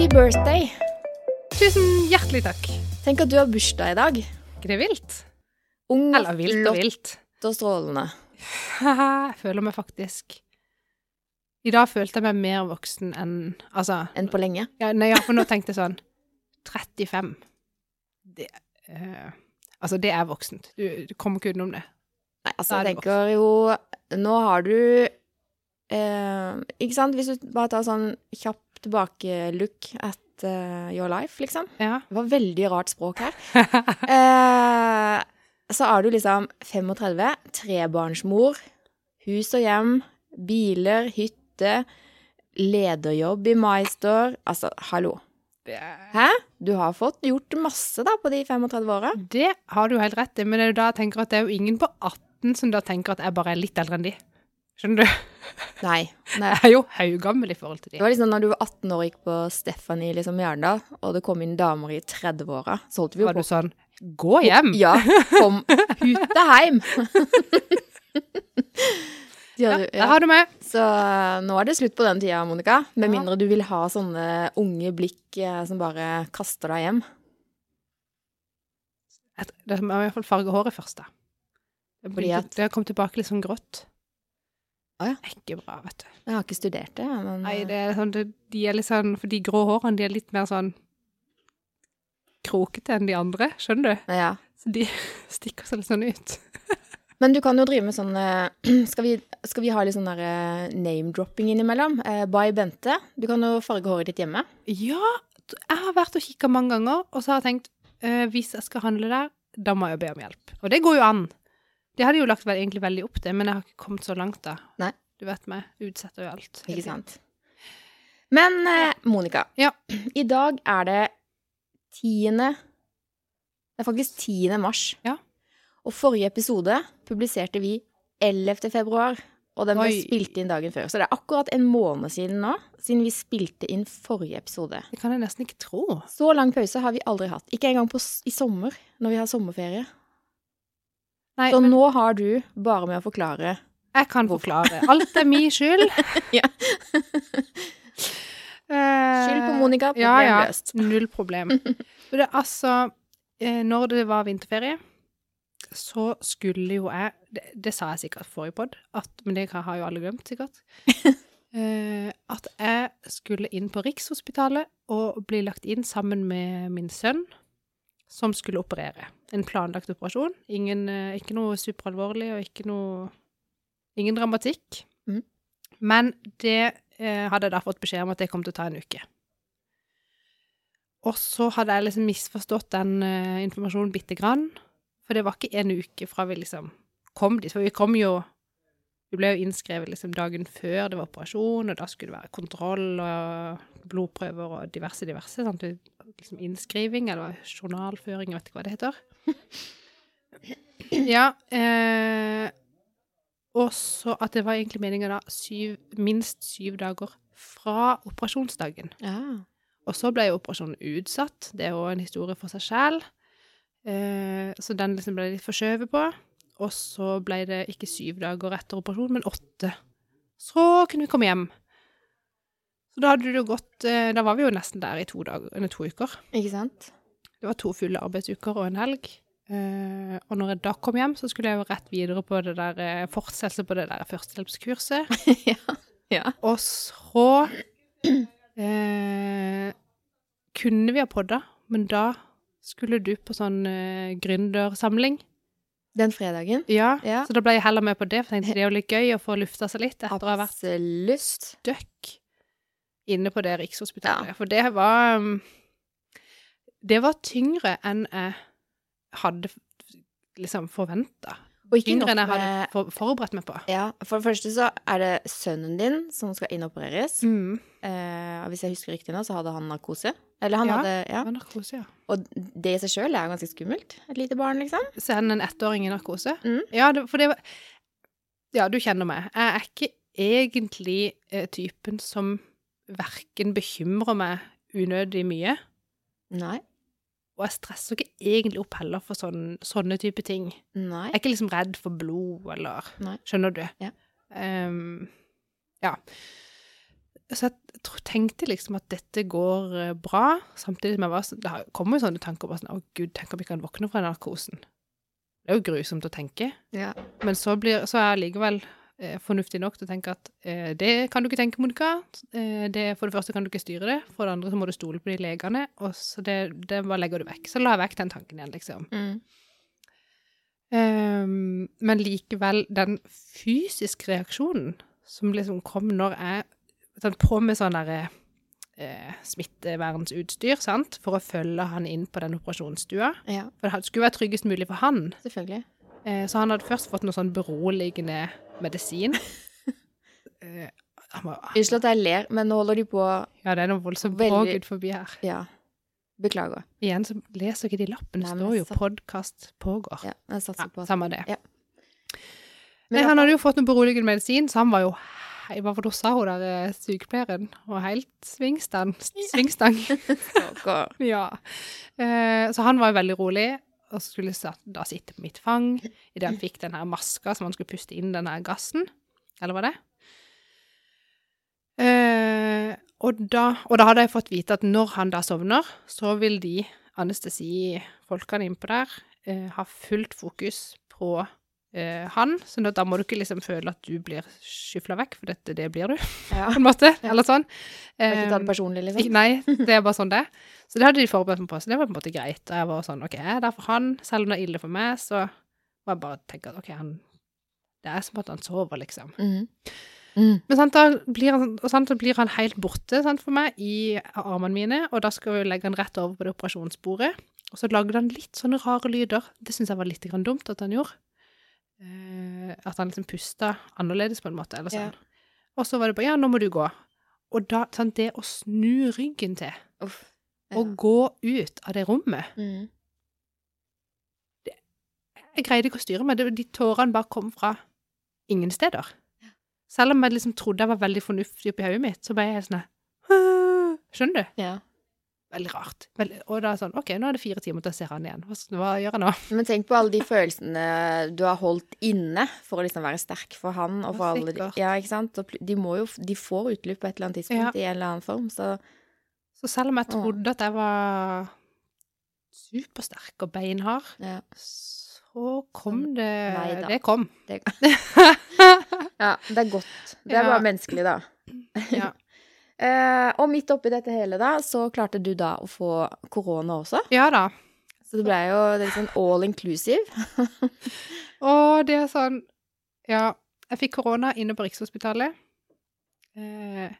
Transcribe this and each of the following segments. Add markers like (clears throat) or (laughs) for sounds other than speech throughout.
Happy birthday! Tusen hjertelig takk. Tenk at du har bursdag i dag. det vilt? Ung, Eller vilt og vilt. og strålende. Jeg føler meg faktisk I dag følte jeg meg mer voksen enn Altså, Enn på lenge. ja, nei, ja, for nå tenkte jeg sånn 35. Det uh, Altså, det er voksent. Du, du kommer ikke utenom det. Nei, altså, er jeg tenker jo Nå har du eh, Ikke sant? Hvis du bare tar sånn kjapp tilbake-look at uh, your life, liksom. Ja. Det var veldig rart språk her. uh, (laughs) så er du liksom 35, trebarnsmor, hus og hjem, biler, hytte, lederjobb i Maestor. Altså, hallo. Hæ? Du har fått gjort masse da på de 35 åra. det har du helt rett i, men det er jo da jeg tenker at det er jo ingen på 18 som da tenker at jeg bare er litt eldre enn de. Skjønner du? Nei. (laughs) nei. Jeg er jo haugammel i forhold til Det de. var liksom når du var 18 år og gikk på Stephanie liksom i Arendal, og det kom inn damer i 30-åra, så holdt vi jo Var på. du sånn Gå hjem! Ja, kom hute heim! (laughs) Ja, hadde- der har du meg. Så eh, nå er det slutt på den tida, Monica. Med Ja. mindre du vil ha sånne unge blikk eh, som bare kaster deg hjem. Det må i hvert fall farge håret først, da. Det, det har kommet tilbake litt sånn grått. Å ja. Det er ikke bra, vet du. Jeg har ikke studert det, men Nei, eh, det er sånn, de er litt sånn, for de grå hårene, de er litt mer sånn krokete enn de andre, skjønner du? ja. Så de (laughs) stikker seg litt sånn ut. (laughs) Men du kan jo drive med sånn eh, (clears throat) skal, vi, skal vi ha litt sånn eh, name-dropping innimellom? Eh, By Bente. Du kan jo farge håret ditt hjemme. Ja, jeg har vært og kikket mange ganger, og så har jeg tenkt, eh, hvis jeg skal handle der, da må jeg be om hjelp. Og det går jo an. Det hadde jo lagt vel, egentlig veldig opp til, men jeg har ikke kommet så langt da. Nei. Du vet meg, utsetter jo alt. Ikke sant? Men eh, Monica, Ja. (clears throat) i dag er det tiende Det er faktisk 10. mars. Ja. Og forrige episode publiserte vi 11. februar, og den ble Oi. spilt inn dagen før. Så det er akkurat en måned siden nå, siden vi spilte inn forrige episode. Det kan jeg nesten ikke tro. Så lang pause har vi aldri hatt. Ikke engang på, i sommer, når vi har sommerferie. Nei, Så men nå har du bare med å forklare jeg kan forklare. Alt er min skyld. (laughs) Ja. Eh, Skyld på Monica, problem ja, ja. løst. Null problem. (laughs) Det altså eh, Når det var vinterferie, så skulle jo jeg Det, det sa jeg sikkert forrige pod, men det har jo alle glemt, sikkert. (laughs) Eh, at jeg skulle inn på Rikshospitalet og bli lagt inn sammen med min sønn, som skulle operere. En planlagt operasjon. Ingen, eh, ikke noe superalvorlig og ikke noe Ingen dramatikk. Mm. Men det eh, hadde jeg da fått beskjed om at det kom til å ta en uke. Og så hadde jeg liksom misforstått den eh, informasjonen bitte grann. For det var ikke en uke fra vi liksom kom dit. For vi kom jo Vi ble jo innskrevet liksom dagen før det var operasjon, og da skulle det være kontroll og blodprøver og diverse, diverse. Sant? Liksom innskriving, eller journalføring, jeg vet ikke hva det heter. (clears throat) Ja. Eh, og så at det var egentlig meninga da syv, minst syv dager fra operasjonsdagen. Ja. Og så ble jo operasjonen utsatt. Det er jo en historie for seg sjæl. Eh, så den liksom ble litt forskjøvet på. Og så ble det ikke syv dager etter operasjonen, men åtte. Så kunne vi komme hjem. Så da hadde det jo gått eh, Da var vi jo nesten der i to, dager, eller to uker. Ikke sant? Det var to fulle arbeidsuker og en helg. Eh, og når jeg da kom hjem, så skulle jeg jo rett videre på det der eh, fortsettelse på det der førstehjelpskurset. (laughs) ja. ja. Og så eh, kunne vi ha podda, men da skulle du på sånn eh, gründersamling. Den fredagen. Ja, Ja. så da ble jeg heller med på det, for jeg tenkte det er jo litt gøy å få lufta seg litt etter å ha vært døkk inne på det Rikshospitalet. For det var um, Det var tyngre enn jeg hadde liksom forventa. Og ikke Tyngre enn jeg hadde for, forberedt meg på. Ja, for det første så er det sønnen din som skal inopereres. Mm. Eh, hvis jeg husker riktig nå, så hadde han narkose. Eller han Ja. hadde Ja. Narkose, ja. Og det i seg sjøl er ganske skummelt. Et lite barn, liksom. Send en ettåring i narkose? Mm. Ja, det, for det var Ja, du kjenner meg. Jeg er ikke egentlig eh, typen som verken bekymrer meg unødig mye, Nei. Og jeg stresser ikke egentlig opp heller for sånne, sånne type ting. Nei. Jeg er ikke liksom redd for blod, eller Nei. Skjønner du? Ja. Um, ja. så jeg tenkte liksom at dette går eh, bra, samtidig som jeg var Det kommer jo sånne tanker bare sånn Å, gud, tenk om vi kan våkne fra narkosen. Det er jo grusomt å tenke. Ja. Men så, blir, så er jeg likevel fornuftig nok til å tenke at eh, det kan du ikke tenke, Monica. Eh, det, for det første kan du ikke styre det, for det andre så må du stole på de legene, og så det, det bare legger du vekk. Så la jeg vekk den tanken igjen, liksom. Mm. Um, men likevel, den fysiske reaksjonen som liksom kom når jeg sånn, på med sånn derre eh, smittevernutstyr, sant, for å følge han inn på den operasjonsstua. ja, For det skulle være tryggest mulig for han. selvfølgelig. Eh, så han hadde først fått noe sånn beroligende medisin. (laughs) eh, Unnskyld at jeg ler, men nå holder de på ja, det er noe voldsomt bråk ut forbi her. Ja. Beklager. Igjen så leser ikke de lappen, det står jo satt- 'podkast pågår'. Ja, jeg satser på Ja, at samme det. Ja. Nei, han hadde jo fått noe beroligende medisin, så han var jo Hva var det hun sa, hun der eh, sykepleieren? Og helt svingstang. (laughs) Svingstang. (laughs) Ja. Eh, så han var jo veldig rolig, og skulle da sitte på mitt fang idet han fikk den her maska som han skulle puste inn den her gassen. Eller var det? Eh, og, da, og da hadde jeg fått vite at når han da sovner, så vil de anestesifolkene innpå der eh, ha fullt fokus på eh, han, så da, da må du ikke liksom føle at du blir skyfla vekk, for dette, det blir du, (laughs) Ja. på en måte, Ja. eller sånn. Må ikke ta det Eh, personlig, liksom. Nei, det er bare sånn det. Så det hadde de forberedt meg på, så det var på en måte greit. Og jeg var sånn, ok, jeg er der for han, selv om det er ille for meg, så må jeg bare tenke at ok, han, det er som at han sover, liksom. Mm. Mm. Men sant, da blir han, sant, da blir han helt borte sant, for meg i armene mine, og da skal vi legge han rett over på det operasjonsbordet. Og så lagde han litt sånne rare lyder. Det syns jeg var litt dumt at han gjorde. Eh, at han liksom pusta annerledes, på en måte, eller sånn. Og så var det bare ja, nå må du gå. Og da, sånn, det å snu ryggen til Uff. og gå ut av det rommet Mm. Jeg greide ikke å styre meg. Det, de tårene bare kom fra ingen steder. Selv om jeg liksom trodde jeg var veldig fornuftig oppi hodet mitt, så ble jeg sånn Skjønner du? Ja. Veldig rart. Veldig, og da er sånn OK, nå er det fire timer til å se han igjen. Hva, hva gjør jeg nå? (laughs) Men tenk på alle de følelsene du har holdt inne for å liksom være sterk for han og for alle de. Ja, ikke sant? De må jo De får utløp på et eller annet tidspunkt i en eller annen form, så Så selv om jeg trodde at jeg var supersterk og beinhard, ja. så kom det Nei da. Det kom. Det, (laughs) ja, det er godt. Det er Ja. bare menneskelig, da. Ja. Eh, og midt oppi dette hele, da, så klarte du da å få korona også. ja da. Så det ble jo det er liksom all inclusive. (laughs) Og det er sånn Ja, jeg fikk korona inne på Rikshospitalet. Eh,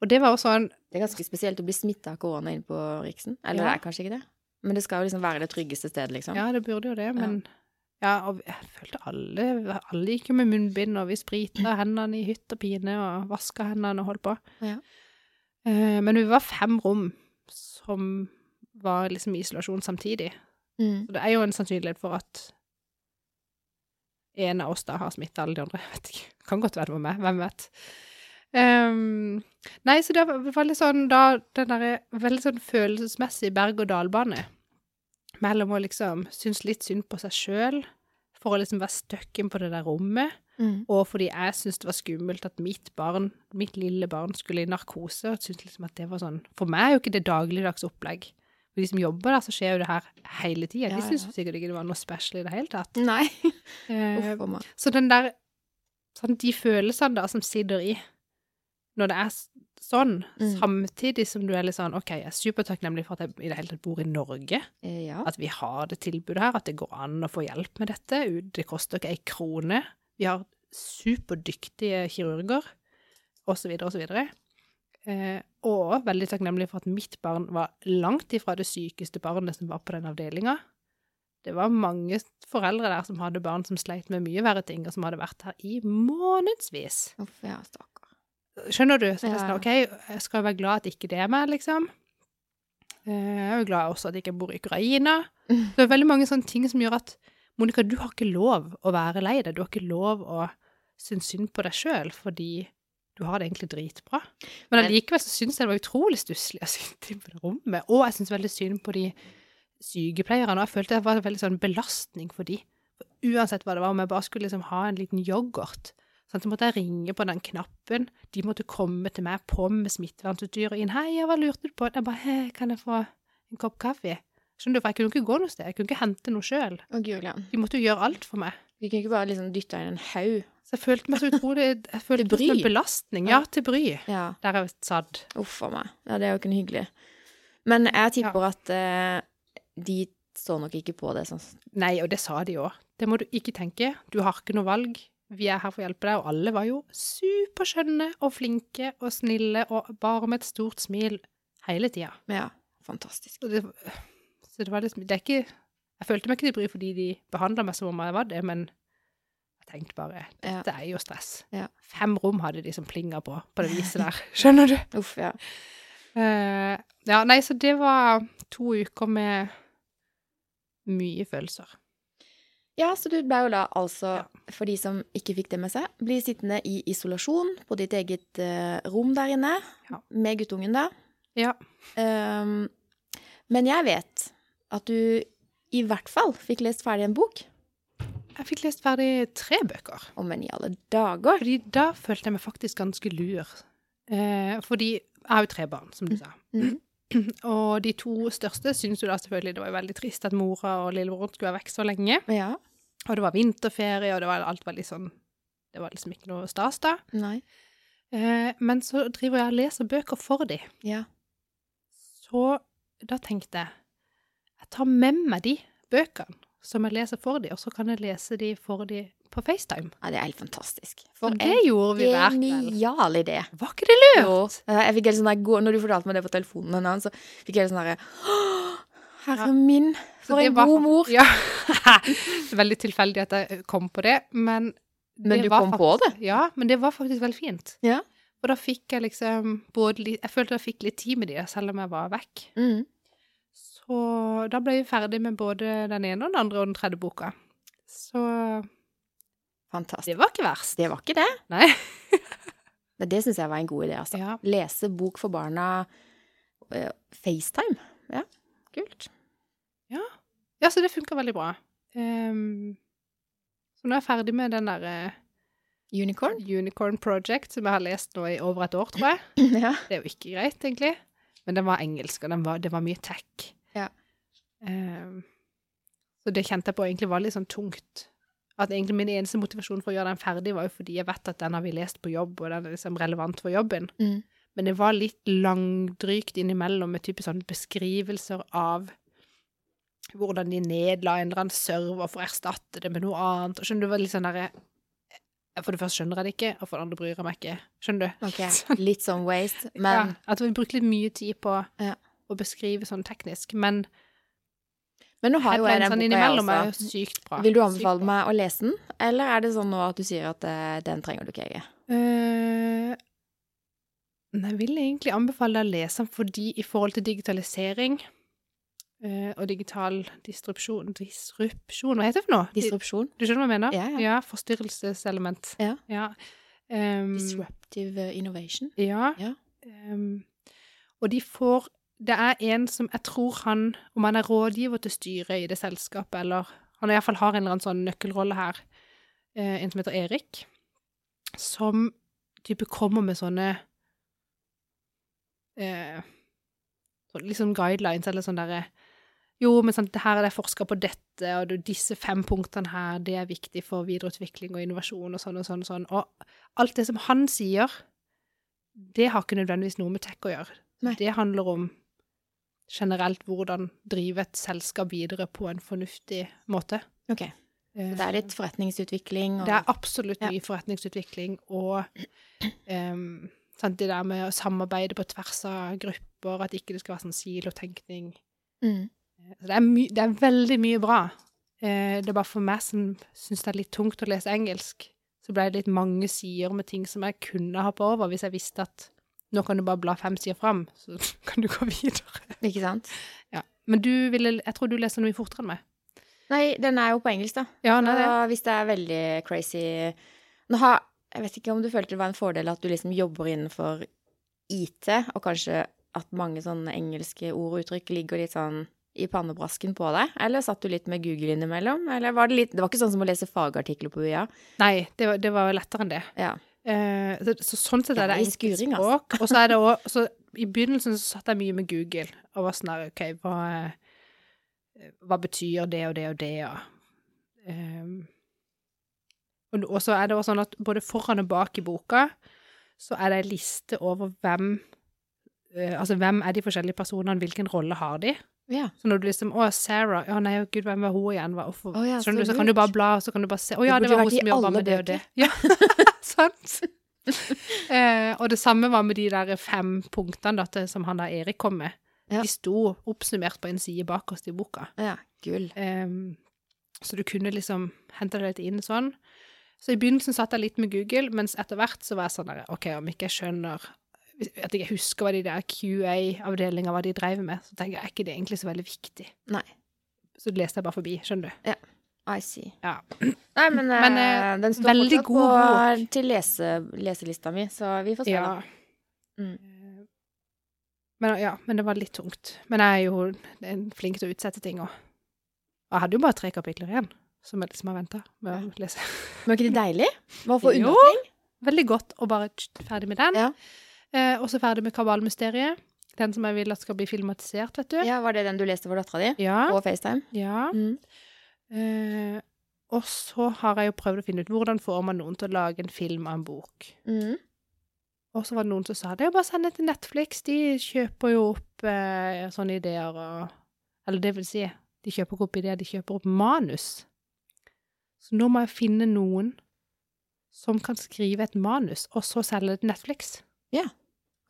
og det var jo sånn Det er ganske spesielt å bli smitta av korona inne på Riksen. Eller Ja. det er kanskje ikke det. Men det skal jo liksom være det tryggeste stedet, liksom. Ja, det burde jo det, men Ja, og jeg følte alle Alle gikk jo med munnbind, og vi sprita hendene i hytt og pine og vaska hendene og holdt på. Ja. Eh, men vi var fem rom som var liksom i isolasjon samtidig. Mm. Så det er jo en sannsynlighet for at en av oss da har smitta alle de andre. Jeg vet ikke. Kan godt være det var meg. Hvem vet. Um, nei, så det var veldig sånn da Den derre veldig sånn følelsesmessig berg-og-dal-bane mellom å liksom synes litt synd på seg sjøl for å liksom være stuck inn på det der rommet, Mm. og fordi jeg syntes det var skummelt at mitt barn, mitt lille barn, skulle i narkose, og syntes liksom at det var sånn For meg er jo ikke det dagligdags opplegg. For de som jobber der, så skjer jo det her hele tida. Ja, De syns ja. sikkert ikke det var noe special i det hele tatt. Nei. (laughs) Eh, så den der sånn, De følelsene da som sitter i når det er sånn, Mm. samtidig som du er litt sånn OK, jeg er supertakknemlig for at jeg i det hele tatt bor i Norge. Eh, Ja. At vi har det tilbudet her, at det går an å få hjelp med dette. Det koster ikke ei krone. Vi har superdyktige kirurger, osv., osv. Eh, og veldig takknemlig for at mitt barn var langt ifra det sykeste barnet som var på den avdelinga. Det var mange foreldre der som hadde barn som sleit med mye verre ting, og som hadde vært her i månedsvis. Uff, ja, stakkar. Skjønner du? Så Ja. sånn, OK, jeg skal være glad at ikke det er meg, liksom. Eh, Jeg er jo glad også at jeg ikke bor i Ukraina. (laughs) Det er veldig mange sånne ting som gjør at Monica, du har ikke lov å være lei deg. Du har ikke lov å synes synd på deg sjøl fordi du har det egentlig dritbra. Men allikevel så syns jeg det var utrolig stusslig å (laughs) sitte på det rommet. Og jeg syns veldig synd på de sykepleierne. Og jeg følte det var en veldig sånn belastning for de. For uansett hva det var, om jeg bare skulle liksom ha en liten yoghurt, Sånn, så måtte jeg ringe på den knappen. De måtte komme til meg på med smittevernutstyr og inn. 'Hei, hva lurte du på?' Jeg bare kan jeg få en kopp kaffe?' Skjønner du, for jeg kunne ikke gå noe sted. Jeg kunne ikke hente noe sjøl. De måtte jo gjøre alt for meg. De kunne ikke bare liksom dytte inn en haug. Så jeg følte meg så utrolig Jeg (laughs) følte Til som en belastning. Ja, til bry. Ja. Der jeg satt. Uff a meg. Ja, det er jo ikke hyggelig. Men jeg tipper at eh, de så nok ikke på det sånn. Nei, og det sa de òg. Det må du ikke tenke. Du har ikke noe valg. Vi er her for å hjelpe deg. Og alle var jo superskjønne og flinke og snille og bare med et stort smil hele tida. Ja, fantastisk. Og det, så det var liksom Det er ikke Jeg følte meg ikke til bry fordi de behandla meg som om jeg var det, men jeg tenkte bare Ja. Dette er jo stress. Ja. Fem rom hadde de som plinga på på det viset der. (laughs) Skjønner du? Uff, ja. Uh, ja, nei, så det var to uker med mye følelser. Ja, så du ble jo da altså, for de som ikke fikk det med seg, bli sittende i isolasjon på ditt eget uh, rom der inne, Ja. med guttungen da. Ja. Um, men jeg vet at du i hvert fall fikk lest ferdig en bok. Jeg fikk lest ferdig tre bøker. Å, men i alle dager! Fordi da følte jeg meg faktisk ganske lur. Eh, fordi jeg har jo tre barn, som du sa. Mhm. (clears throat) Og de to største syns jo da selvfølgelig det var veldig trist at mora og lillebroren skulle være vekk så lenge. Ja. Og det var vinterferie, og det var alt veldig sånn Det var liksom ikke noe stas da. Nei. Eh, men så driver jeg og leser bøker for de. Ja. Så da tenkte jeg jeg tar med meg de bøkene som jeg leser for de, og så kan jeg lese de for de på FaceTime. ja, det er helt fantastisk. For det en gjorde vi hver kveld. genial idé. Var ikke det lurt? Eh, Jeg fikk helt sånn der, Når du fortalte meg det på telefonen, så fikk jeg helt sånn derre «Åh, Herre min, for en var god mor! (laughs) Ja. (laughs) veldig tilfeldig at jeg kom på det, men Men det du kom på faktisk- det? Ja, men det var faktisk veldig fint. Ja. Og da fikk jeg liksom både Jeg følte jeg fikk litt tid med de, selv om jeg var vekk. Mm. Så da ble vi ferdig med både den ene og den andre og den tredje boka. Så Fantastisk. det var ikke verst. Det var ikke det. Nei. (laughs) Men det syns jeg var en god idé, altså. Ja. Lese bok for barna eh, FaceTime. Ja, kult. Ja, så det funka veldig bra. Um, så nå er jeg ferdig med den derre Unicorn? Unicorn Project, som jeg har lest nå i over et år, tror jeg. (clears throat) ja. Det er jo ikke greit, egentlig. Men den var engelsk, og den var, det var mye tech. Ehm, så det kjente jeg på egentlig var litt sånn tungt. At egentlig min eneste motivasjon for å gjøre den ferdig, var jo fordi jeg vet at den har vi lest på jobb, og den er liksom relevant for jobben. Mm. Men det var litt langdrygt innimellom med type sånn beskrivelser av hvordan de nedla en eller annen server for å erstatte det med noe annet. Og skjønner du, det var litt sånn derre For det første skjønner jeg det ikke, og for det andre bryr jeg meg ikke. Skjønner du? Ok, (laughs) litt sånn waste, ja, at vi brukte litt mye tid på Ja. å beskrive sånn teknisk. Men Men nå har jo jeg den boka, jeg innimellom er jo også. sykt bra. Vil du anbefale meg å lese den, eller er det sånn nå at du sier at eh, den trenger du ikke, Ege? Uh, nei, jeg egentlig anbefale deg å lese den fordi i forhold til digitalisering uh, og digital distrupsjon Disrupsjon, hva heter det for noe? Disrupsjon? Du skjønner hva jeg mener? Ja, ja. forstyrrelseselement. Ja. Ja. Um, Disruptive eh, innovation? ja. Ja. Um, og de får Det er en som jeg tror han Om han er rådgiver til styret i det selskapet, eller Han iallfall har en eller annen sånn nøkkelrolle her. eh, en som heter Erik. Som type kommer med sånne eh, så liksom guidelines, eller sånn derre Jo, men sånn, her er det forska på dette, og disse fem punktene her, det er viktig for videreutvikling og innovasjon og sånn og sånn og sånn. Og alt det som han sier, det har ikke nødvendigvis noe med tech å gjøre. Nei. Det handler om generelt hvordan drive et selskap videre på en fornuftig måte. Ok, så det er litt forretningsutvikling og Det er absolutt Ja. mye forretningsutvikling og um, sant, det der med å samarbeide på tvers av grupper, at ikke det skal være sånn silotenkning. mm. Så det, er det er veldig mye bra. Uh, det er bare for meg som syns det er litt tungt å lese engelsk, så ble det litt mange sider med ting som jeg kunne hoppe over hvis jeg visste at nå kan du bare bla fem sider fram, så (laughs) kan du gå videre. Ikke sant? Ja. Men du ville Jeg tror du leser noe mye fortere enn meg. Nei, den er jo på engelsk, da. Ja, nei, det. Hvis det er veldig crazy Nå har Jeg vet ikke om du følte det var en fordel at du liksom jobber innenfor IT, og kanskje at mange sånne engelske ord og uttrykk ligger litt sånn i pannebrasken på deg, eller satt du litt med Google innimellom? Eller var det litt Det var ikke sånn som å lese fagartikler på UiA? Nei, det var, det var lettere enn det. Ja. Eh, så, så sånn sett er det enkelt språk. Og så er det (laughs) så I begynnelsen så satt jeg mye med Google og var sånn OK, hva, eh, hva betyr det og det og det, og Um, og, så er det også sånn at både foran og bak i boka så er det ei liste over hvem uh, Altså hvem er de forskjellige personene, hvilken rolle har de? ja. Så når du liksom Å, Sarah Ja, nei, gud, hvem var hun igjen? Hva? Å ja, så du, så kan du bare bla, og så kan du bare se Å ja, Det det var hun som jobba med det og det. Ja. (laughs) (laughs) eh, og det samme var med de der fem punktene da, som han der Erik kom med. Ja. De sto oppsummert på en side bakerst i boka. ja. Gull. Ehm, så du kunne liksom hente det litt inn sånn. Så i begynnelsen satt jeg litt med Google, mens etter hvert så var jeg sånn der, OK, om ikke jeg skjønner At jeg husker hva de der QA-avdelinga hva de drev med, så tenker jeg er ikke det egentlig så veldig viktig. Nei. Så leste jeg bare forbi, skjønner du. I see. Ja. Nei, men, (clears throat) Men, eh, eh, den står fortsatt god på, bok. til lese, leselista mi, så vi får se. Ja. Mm. Eh, Men ja, men det var litt tungt. Men jeg er jo flink til å utsette ting òg. Og jeg hadde jo bare tre kapitler igjen, som jeg liksom har venta med å lese. (laughs) Men er ikke det deilig? Bare få unna ting? Veldig godt å bare ferdig med den. Ja. Eh, også ferdig med Kabalmysteriet. Den som jeg vil at skal bli filmatisert, vet du. ja, Var det den du leste for dattera di? Ja. På FaceTime? ja. Mm. Eh, og så har jeg jo prøvd å finne ut hvordan får man noen til å lage en film av en bok. Mm. Og så var det noen som sa det er bare å sende til Netflix, de kjøper jo opp eh, sånne ideer og Eller det vil si, de kjøper ikke opp ideer, de kjøper opp manus. Så nå må jeg finne noen som kan skrive et manus, og så selge det til Netflix.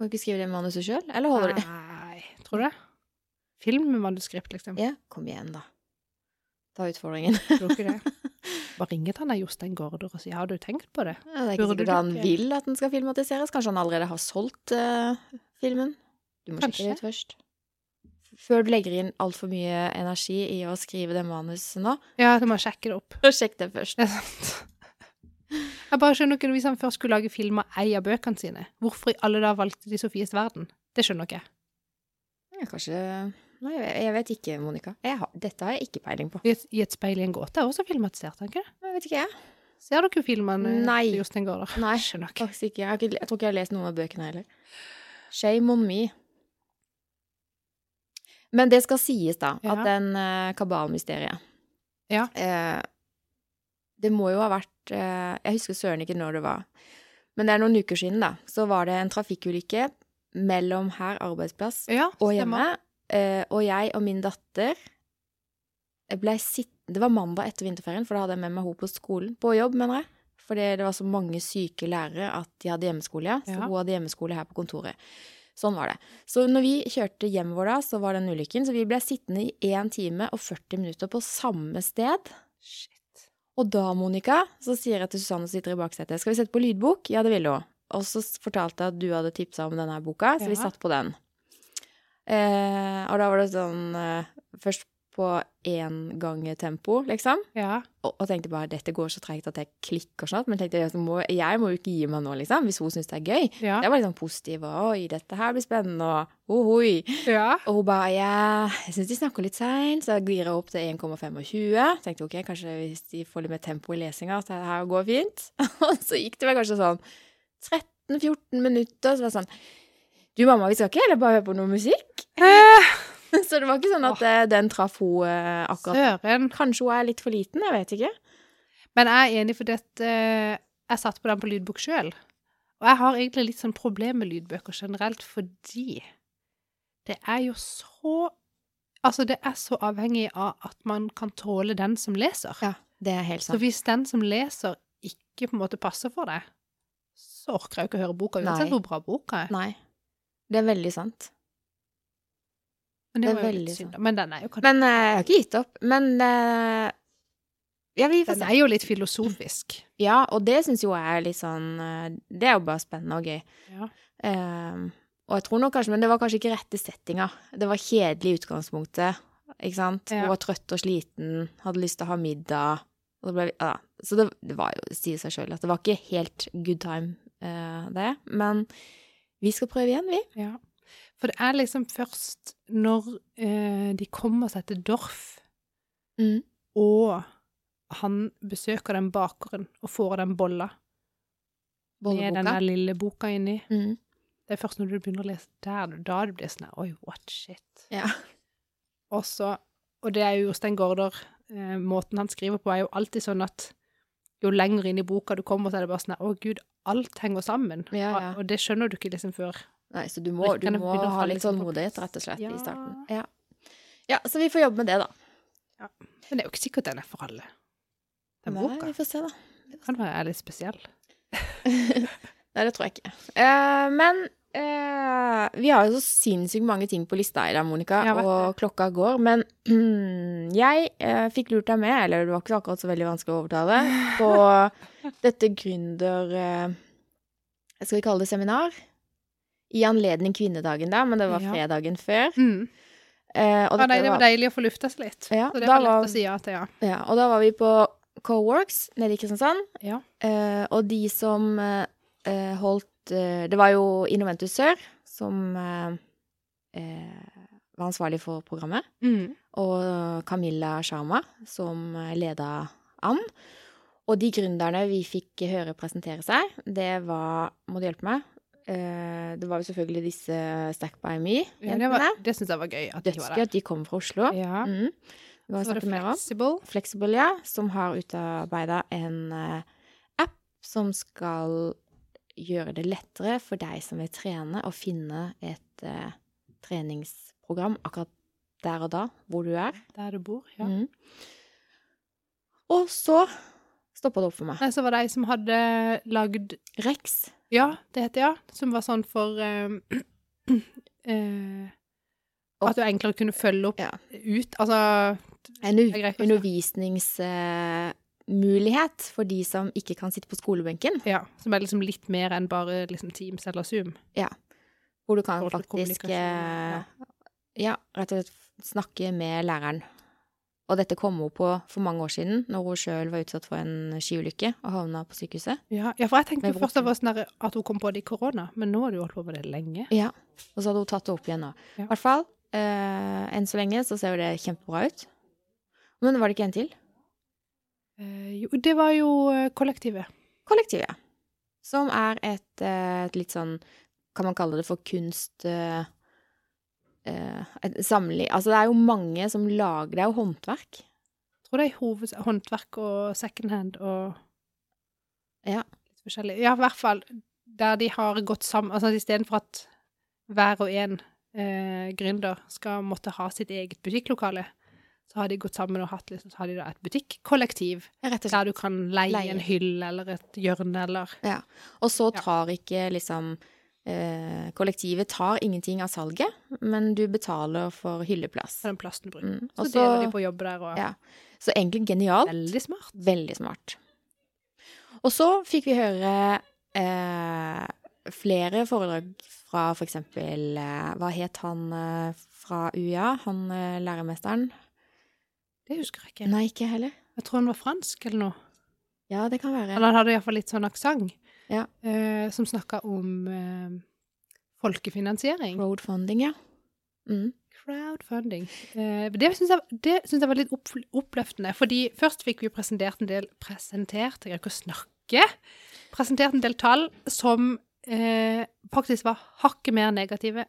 Kan du ikke skrive det manuset sjøl, eller holder det? Nei, tror du det? Film med manuskript, liksom. Ja, kom igjen, da. Ta utfordringen. Tror ikke det? (laughs) Bare ringe til han der Jostein Gaarder og si har du tenkt på det? Ja, det er ikke sikkert han vil at den skal filmatiseres. Kanskje han allerede har solgt uh, filmen. Du må Kanskje. sjekke det ut først. Før du legger inn altfor mye energi i å skrive det manuset nå, Ja, du må sjekke det opp. Og sjekk det først. Det er sant. Jeg bare skjønner ikke hvis han først skulle lage film av ei av bøkene sine. Hvorfor i alle dager valgte de Sofies verden? Det skjønner ikke jeg. Ja, kanskje Nei, jeg vet- ikke, Monica. Har, dette har jeg ikke peiling på. I et, I et speil i en gåte er også filmatisert, er ikke det? Jeg vet ikke, jeg. Ser dere filmene Nei. til Jostein Gaarder? Nei, (laughs) faktisk ikke. Jeg, ikke. jeg tror ikke jeg har lest noen av bøkene heller. Shame on me. Men det skal sies, da, Ja. at den uh, kabalmysteriet Ja. Uh, Det må jo ha vært uh, Jeg husker søren ikke når det var. Men det er noen uker siden, da. Så var det en trafikkulykke mellom her arbeidsplass Ja, og stemmer. Eh, og jeg og min datter ble sittende Det var mandag etter vinterferien, for da hadde jeg med meg henne på skolen. På jobb, mener jeg. Fordi det var så mange syke lærere at de hadde hjemmeskole, ja. Så Ja. hun hadde hjemmeskole her på kontoret. Sånn var det. Så når vi kjørte hjemover da, så var den ulykken. Så vi ble sittende i 1 time og 40 minutter på samme sted. Shit. Og da, Monica, så sier jeg til Susanne som sitter i baksetet, skal vi sette på lydbok? Ja, det ville hun. Og så fortalte jeg at du hadde tipsa om denne boka, så vi satt på den. Eh, og da var det sånn eh, Først på én gang tempo, liksom. Ja. Og, og tenkte bare dette går så tregt at jeg klikker snart. Men tenkte jeg, må, jeg må jo ikke gi meg nå, liksom, hvis hun syns det er gøy. Ja. Jeg var litt sånn positiv og oi, dette her blir spennende og ohoi. ja. Og hun bare ja, jeg syns de snakker litt seint, så jeg gira opp til 1,25. Tenkte ok, kanskje hvis de får litt mer tempo i lesinga, at det her går fint. (laughs) Og så gikk det vel kanskje sånn 13-14 minutter, så var det sånn Du mamma, vi skal ikke heller bare høre på noe musikk? (laughs) Så det var ikke sånn at oh. den traff hun eh, akkurat. Søren. Kanskje hun er litt for liten, jeg vet ikke. Men jeg er enig, for dette Jeg satt på den på lydbok sjøl. Og jeg har egentlig litt sånn problem med lydbøker generelt, fordi det er jo så Altså, det er så avhengig av at man kan tåle den som leser. Ja, det er helt sant. Så hvis den som leser, ikke på en måte passer for deg, så orker jeg jo ikke å høre boka, uansett hvor bra boka er. Nei. Det er veldig sant. Men, det er var jo litt synd, sant. Men den er jo kanskje Men uh, jeg har ikke gitt opp. Men uh, Ja, vi får Den er jo litt filosofisk. Ja, og det syns jo jeg er litt sånn eh, Det er jo bare spennende og gøy. Ja. Eh, og jeg tror nok kanskje Men det var kanskje ikke rette settinga. Det var kjedelig i utgangspunktet. Ikke sant? Ja. Hun var trøtt og sliten, hadde lyst til å ha middag. Og det ble, ja. Så det, det var jo, sier seg sjøl, at det var ikke helt good time, uh, det. Men vi skal prøve igjen, vi. Ja. For det er liksom først når eh, de kommer seg til Dorf, Mm. og han besøker den bakeren og får den bolla med den der lille boka inni. Mm. Det er først når du begynner å lese der, da det blir sånn Oi, what shit. Ja. Og så Og det er jo Jostein Gaarder eh, Måten han skriver på, er jo alltid sånn at jo lenger inn i boka du kommer, så er det bare sånn at Å, gud, alt henger sammen. Ja, ja. Og, og det skjønner du ikke liksom før. Nei, så du må, du må ha litt liksom tålmodighet, rett og slett, i starten. Ja. ja, så vi får jobbe med det, da. Men det er jo ikke sikkert den er for alle. Den Nei, boka vi får se, da. kan være litt spesiell. (laughs) Nei, det tror jeg ikke. Uh, men eh, vi har jo så sinnssykt mange ting på lista i dag, Monica, og klokka går. Men (clears throat) jeg eh, fikk lurt deg med, eller det var ikke akkurat så veldig vanskelig å overtale, (laughs) på dette gründer... Eh, skal vi kalle det seminar? I anledning kvinnedagen, da, men det var Ja. fredagen før. Mm. Eh, og Ja, nei, det var var- deilig å få lufta seg litt. Ja, så det var lett var- å si ja til, ja. Ja, og da var vi på Coworks nede i Kristiansand. Ja. Eh, og de som holdt Det var jo Innoventus Sør som eh, eh, var ansvarlig for programmet. Mm. Og Camilla Sharma som eh, leda an. Og de gründerne vi fikk høre presentere seg, det var Må du hjelpe meg? Eh, det var jo selvfølgelig disse Stack by Ja, det Me-jentene. var- det syns jeg var gøy at de var Dødsgøy der. at de kom fra Oslo. Ja. Mm. Det Så var det flexible. Flexible, ja, som har utarbeida en eh, app som skal gjøre det lettere for deg som vil trene, å finne et uh, treningsprogram akkurat der og da, hvor du er. Der du bor, ja. Mm. Og så stoppa det opp for meg. Nei, så var det ei som hadde lagd Rex. Ja, det heter ja. Som var sånn for eh, uh, (clears throat) At du enklere kunne følge opp Ja. ut. Altså En undervisnings... Det undervisningsmulighet for de som ikke kan sitte på skolebenken. Ja. Som er liksom litt mer enn bare liksom Teams eller Zoom. Hvor du kan faktisk eh, ja, rett og slett snakke med læreren. Og dette kom hun på for mange år siden, når hun sjøl var utsatt for en skiulykke og havna på sykehuset. Ja, ja for jeg tenkte først sånn at hun kom på det i korona, men nå har du holdt på med det lenge. Ja, Og så hadde hun tatt det opp igjen nå. Ja. I hvert fall, eh, enn så lenge så ser jo det kjempebra ut. Men var det ikke en til? Eh, jo, det var jo eh, kollektivet. Kollektivet. Som er et, eh, et litt sånn Kan man kalle det for kunst Et samling Altså, det er jo mange som lager Det er jo håndverk. Jeg tror det er hoved, håndverk og second hand og Ja. litt forskjellig. Ja, i hvert fall der de har gått sammen Altså istedenfor at hver og en eh, gründer skal måtte ha sitt eget butikklokale, så har de gått sammen og hatt liksom, så har de da et butikkollektiv der du kan leie, Leie. en hylle eller et hjørne eller Ja. Og så tar ikke liksom eh, Kollektivet tar ingenting av salget, men du betaler for hylleplass. for den plassen du bruker. Mm. Så så, deler de på jobb der og ja. så egentlig genialt. Veldig smart. Veldig smart. Og så fikk vi høre eh, flere foredrag fra for eksempel eh, Hva het han eh, fra UiA? Han eh, læremesteren? Det husker jeg ikke. Nei, ikke heller. Jeg tror han var fransk eller noe. Ja, det kan være. Eller han hadde iallfall litt sånn aksent. Ja. Eh, som snakka om eh, folkefinansiering. Crowdfunding, ja. Mm. Crowdfunding. Eh, det syns jeg, jeg var litt opp, oppløftende. Fordi først fikk vi presentert en del Presentert, jeg greier ikke å snakke. Presentert en del tall som eh, faktisk var hakket mer negative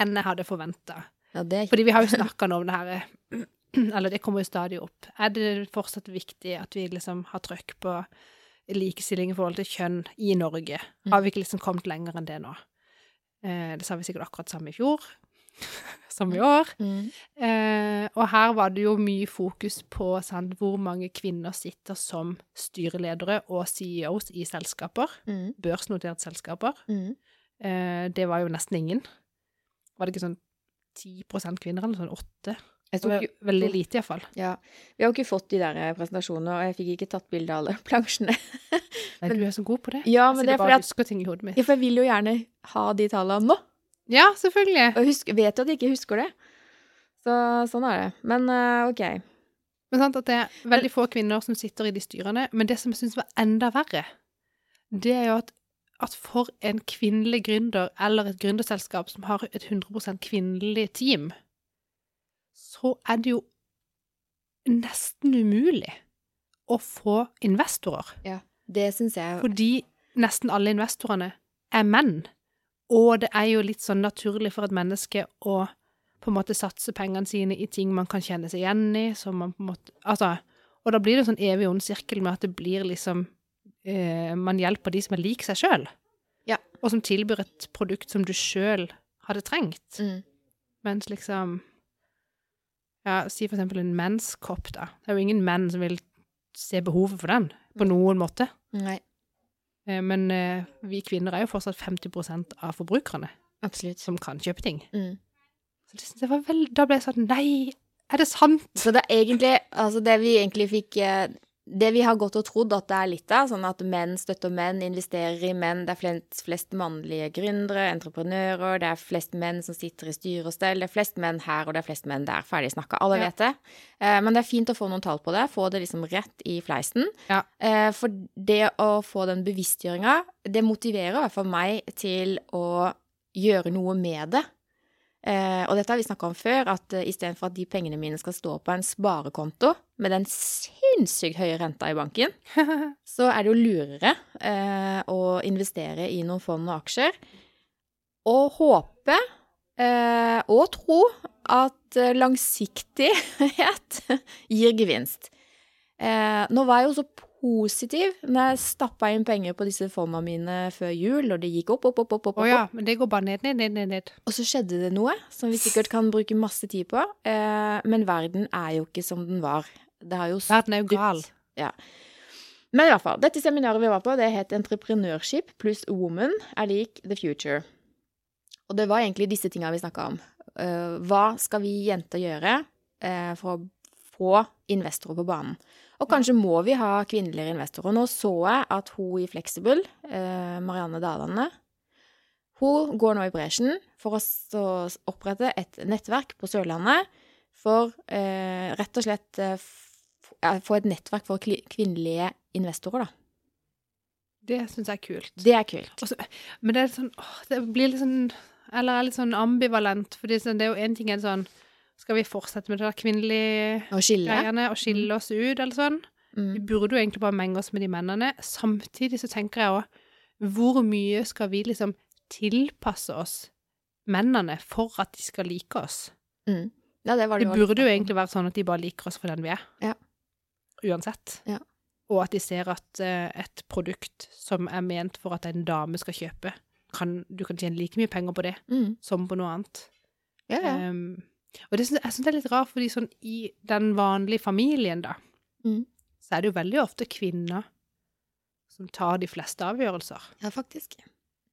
enn jeg hadde forventa. ja det Fordi vi har jo snakka nå om det her (clears throat) Eller det kommer jo stadig opp. Er det fortsatt viktig at vi liksom har trøkk på likestilling i forhold til kjønn i Norge? Har vi ikke liksom kommet lenger enn det nå? Eh, det sa vi sikkert akkurat samme i fjor (laughs) som i år. mm. Eh, og her var det jo mye fokus på sant, hvor mange kvinner sitter som styreledere og CEOs i selskaper, Mm. børsnoterte selskaper. Mm. Eh, det var jo nesten ingen. Var det ikke sånn 10% kvinner, eller sånn 8 Jeg tok, jo veldig lite, iallfall. ja. Vi har jo ikke fått de der eh, presentasjonene, og jeg fikk ikke tatt bilde av alle (laughs) plansjene. Nei, du er så god på det. Ja, men det er bare husker ting i hodet mitt. ja, For jeg vil jo gjerne ha de tallene nå. Ja, selvfølgelig. Og husk, vet jo at jeg ikke husker det. Så sånn er det. Men uh, OK. Men sant at det er veldig få kvinner som sitter i de styrene. Men det som jeg syns var enda verre, det er jo at at for en kvinnelig gründer eller et gründerselskap som har et 100% kvinnelig team, så er det jo nesten umulig å få investorer. Ja, det syns jeg Fordi nesten alle investorene er menn. Og det er jo litt sånn naturlig for et menneske å på en måte satse pengene sine i ting man kan kjenne seg igjen i, som man på en måte Altså, og da blir det en sånn evig ond sirkel med at det blir liksom eh, Man hjelper de som er lik seg sjøl, Ja. og som tilbyr et produkt som du sjøl hadde trengt. Mm. Mens liksom Ja, si for eksempel en menskopp, da. Det er jo ingen menn som vil se behovet for den, på Mm. noen måte. Nei, Eh, Men eh, vi kvinner er jo fortsatt 50 av forbrukerne absolutt. som kan kjøpe ting. Mm. Så det, synes var vel, da ble jeg sånn Nei, er det sant? Så det er egentlig Altså, det vi egentlig fikk eh, Det vi har gått og trodd at det er litt av, sånn at menn støtter menn, investerer i menn, det er flest, flest mannlige gründere, entreprenører, det er flest menn som sitter i styre og stell, det er flest menn her, og det er flest menn der. Ferdig snakka. Alle Ja. vet det. Eh, men det er fint å få noen tall på det, få det liksom rett i fleisen. Ja. Eh, for det å få den bevisstgjøringa, det motiverer i hvert fall meg til å gjøre noe med det. Eh, og dette har vi snakka om før, at eh, istedenfor at de pengene mine skal stå på en sparekonto med den sinnssykt høye renta i banken, (laughs) så er det jo lurere eh, å investere i noen fond og aksjer. Og håpe eh, og tro at eh, langsiktighet (laughs) gir gevinst. Eh, nå var jeg jo så positiv når jeg stappa inn penger på disse fondene mine før jul, og det gikk opp, opp, opp, opp, opp, opp. ja, men det går bare ned, ned, ned, ned. ned. Og så skjedde det noe som vi sikkert kan bruke masse tid på. Eh, men verden er jo ikke som den var. Det har jo Verden er jo gal. Ja. Men i hvert fall, dette seminaret vi var på, det het Entreprenørskip pluss Woman er lik The Future. Og det var egentlig disse tinga vi snakka om. Eh, hva skal vi jenter gjøre eh, for å få investorer på banen? Og kanskje må vi ha kvinnelige investorer. Nå så jeg at hun i Flexible, eh, Marianne Dalane, hun går nå i bresjen for å opprette et nettverk på Sørlandet for eh, rett og slett eh, få et nettverk for kvinnelige investorer, da. Det syns jeg er kult. Det er kult. Men det er sånn åh, Det blir litt sånn Eller er litt sånn ambivalent, sånn, det er jo én ting er sånn Skal vi fortsette med det der kvinnelige og greiene og skille oss ut, eller sånn? Vi Mm. burde jo egentlig bare menge oss med de mennene. Samtidig så tenker jeg òg Hvor mye skal vi liksom tilpasse oss mennene for at de skal like oss? Mm. Ja, det var Det det burde jo egentlig være sånn at de bare liker oss for den vi er. Ja. Uansett. Ja. Og at de ser at uh, et produkt som er ment for at en dame skal kjøpe, kan, du kan tjene like mye penger på det mm. som på noe annet. Ja, ja. Ehm, og det, synes, jeg syns det er litt rart, fordi sånn i den vanlige familien, da, Mm. så er det jo veldig ofte kvinner som tar de fleste avgjørelser. ja, faktisk.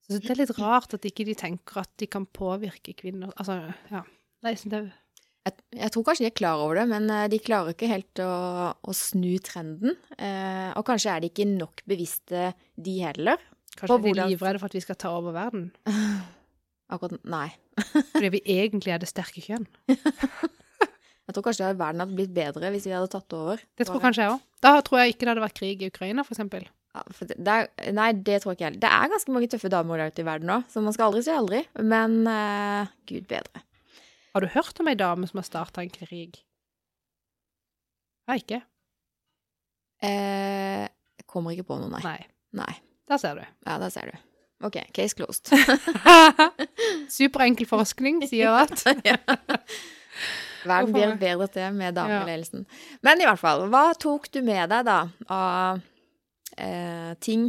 Så det er litt rart at ikke de tenker at de kan påvirke kvinner Altså, ja. Nei, jeg det Jeg, jeg tror kanskje de er klar over det, men eh, de klarer ikke helt å, å snu trenden. Eh, og kanskje er de ikke nok bevisste, de heller. Kanskje På de er hvordan- livredde for at vi skal ta over verden. (laughs) Akkurat Nei. Fordi vi egentlig er det sterke kjønn. (laughs) Jeg tror kanskje verden hadde blitt bedre hvis vi hadde tatt over. Det tror kanskje jeg òg. Da tror jeg ikke det hadde vært krig i Ukraina, for eksempel. Ja, for det, det er, nei, det tror jeg ikke heller. Det er ganske mange tøffe damer der ute i verden nå, så man skal aldri si aldri. Men uh, gud bedre. Har du hørt om ei dame som har starta en krig? Jeg ikke. Eh, jeg kommer ikke på noe, nei. Nei. Nei. Der ser du. Ja, der ser du. OK, case closed. (laughs) Superenkel forskning sier at (laughs) Verden blir bedre til med Ja. dameledelsen. Men i hvert fall, hva tok du med deg da av eh, ting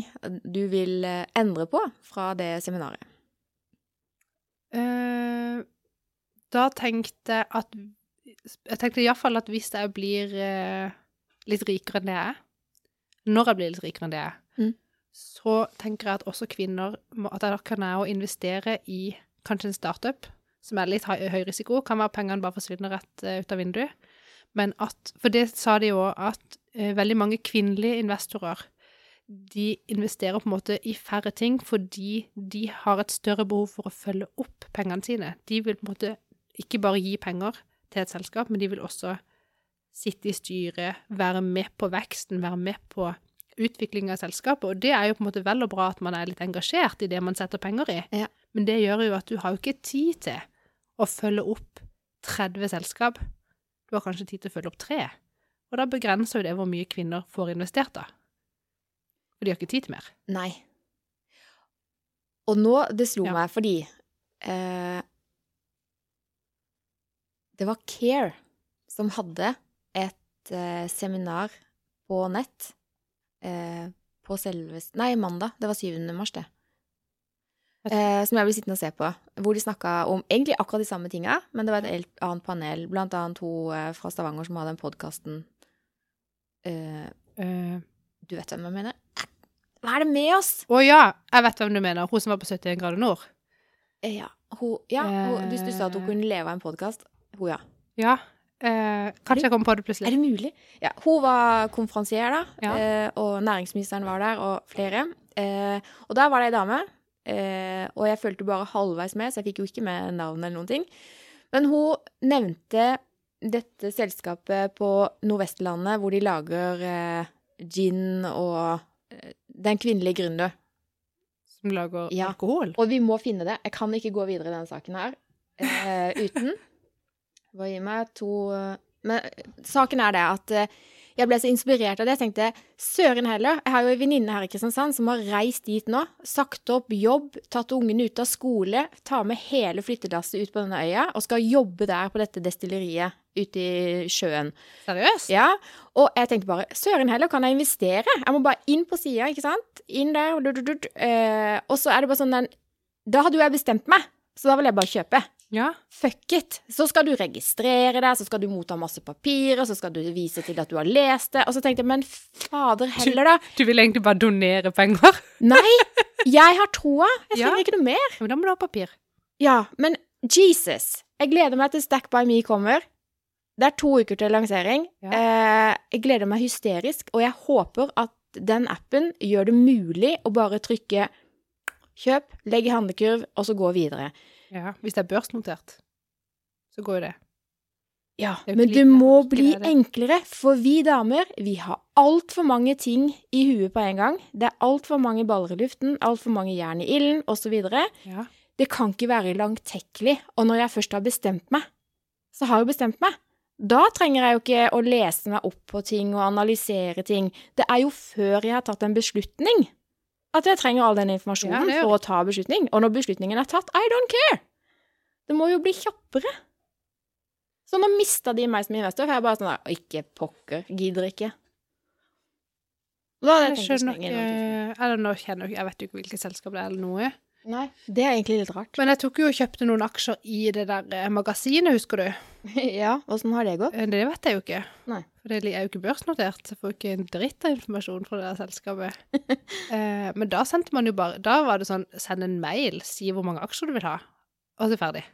du vil eh, endre på fra det seminaret? Eh, Da tenkte jeg at Jeg tenkte iallfall at hvis jeg blir eh, litt rikere enn det jeg er, når jeg blir litt rikere enn det jeg er. Så tenker jeg at også kvinner At det kan være å investere i kanskje en startup som er litt høy risiko. Kan være pengene bare forsvinner rett eh, ut av vinduet. Men at For det sa de jo at eh, veldig mange kvinnelige investorer de investerer på en måte i færre ting fordi de har et større behov for å følge opp pengene sine. De vil på en måte ikke bare gi penger til et selskap, men de vil også sitte i styret, være med på veksten, være med på utvikling av selskapet, og det er jo på en måte vel og bra at man er litt engasjert i det man setter penger i, Ja. men det gjør jo at du har jo ikke tid til å følge opp 30 selskap. Du har kanskje tid til å følge opp tre, og da begrenser jo det hvor mye kvinner får investert da. For de har ikke tid til mer. Nei. Og nå, det slo Ja. meg fordi eh, Det var Care som hadde et eh, seminar på nett eh, på selveste Nei, mandag. Det var 7. mars, det. Eh, som jeg ble sittende og se på. Hvor de snakka om egentlig akkurat de samme tinga, men det var et helt annet panel, blant annet hun eh, fra Stavanger som hadde den podkasten eh, Eh, Du vet hvem jeg mener? Hva er det med oss? Å ja, jeg vet hvem du mener. Hun som var på 71 grader nord. Eh, Ja, hun, ja hun, du, du sa at hun kunne leve av en podkast. Hun, ja. Ja. Eh, kanskje jeg kommer på det plutselig. Er det mulig? Ja, hun var konferansier da, Ja. eh, og næringsministeren var der, og flere. Eh, og der var det ei dame, eh, og jeg fulgte bare halvveis med, så jeg fikk jo ikke med navnet eller noen ting. Men hun nevnte dette selskapet på Nordvestlandet hvor de lager gin og Den kvinnelige gründer. Som lager Ja. alkohol. Og vi må finne det. Jeg kan ikke gå videre i denne saken her eh, uten. Hva gir meg to eh, Men eh, saken er det at eh, jeg ble så inspirert av det. Jeg tenkte søren heller. Jeg har jo en venninne her i Kristiansand som har reist dit nå. Sagt opp jobb, tatt ungene ut av skole, tar med hele flyttedasset ut på denne øya og skal jobbe der på dette destilleriet ute i sjøen. Seriøst? Ja, og jeg tenkte bare, søren heller, kan jeg investere? Jeg må bare inn på sida, ikke sant? Inn der, og, så er det bare sånn den Da hadde jo jeg bestemt meg, så da vil jeg bare kjøpe. Ja. Fuck it. Så skal du registrere deg, så skal du motta masse papirer, så skal du vise til at du har lest det. Og så tenkte jeg, men fader heller, da. Du vil egentlig bare donere penger? (laughs) Nei, jeg har troa. Jeg Ja. ikke noe mer. Men da må du ha papir. Ja, men Jesus. Jeg gleder meg til Stack by Me kommer. Det er to uker til lansering. Ja. Eh, jeg gleder meg hysterisk, og jeg håper at den appen gjør det mulig å bare trykke kjøp, legg i handlekurv, og så gå videre. Ja. Hvis det er børsnotert, så går jo det. Ja, Det men det må bli det er enklere, for vi damer, vi har altfor mange ting i huet på en gang. Det er altfor mange baller i luften, altfor mange jern i ilden, osv. Ja. Det kan ikke være langtekkelig. Og når jeg først har bestemt meg, så har jeg bestemt meg. Da trenger jeg jo ikke å lese meg opp på ting og analysere ting. Det er jo før jeg har tatt en beslutning at jeg trenger all den informasjonen er for å ta beslutning. Og når beslutningen er tatt, I don't care! Det må jo bli kjappere. Så nå mista de meg som investor, for jeg er bare sånn der Ikke pokker, gidder ikke. Da hadde Jeg jeg tenkt å stenge. ikke jeg Jeg vet jo ikke hvilket selskap det er eller noe. Nei, det er egentlig litt rart. Men jeg tok jo og kjøpte noen aksjer i det der eh, magasinet, husker du? (laughs) ja, åssen har det gått? Eh, Det vet jeg jo ikke. Nei. For det er jo ikke børsnotert. så Jeg får ikke en dritt av informasjon fra det der selskapet. (laughs) eh, men da sendte man jo bare Da var det sånn Send en mail, si hvor mange aksjer du vil ha, og så er ferdig.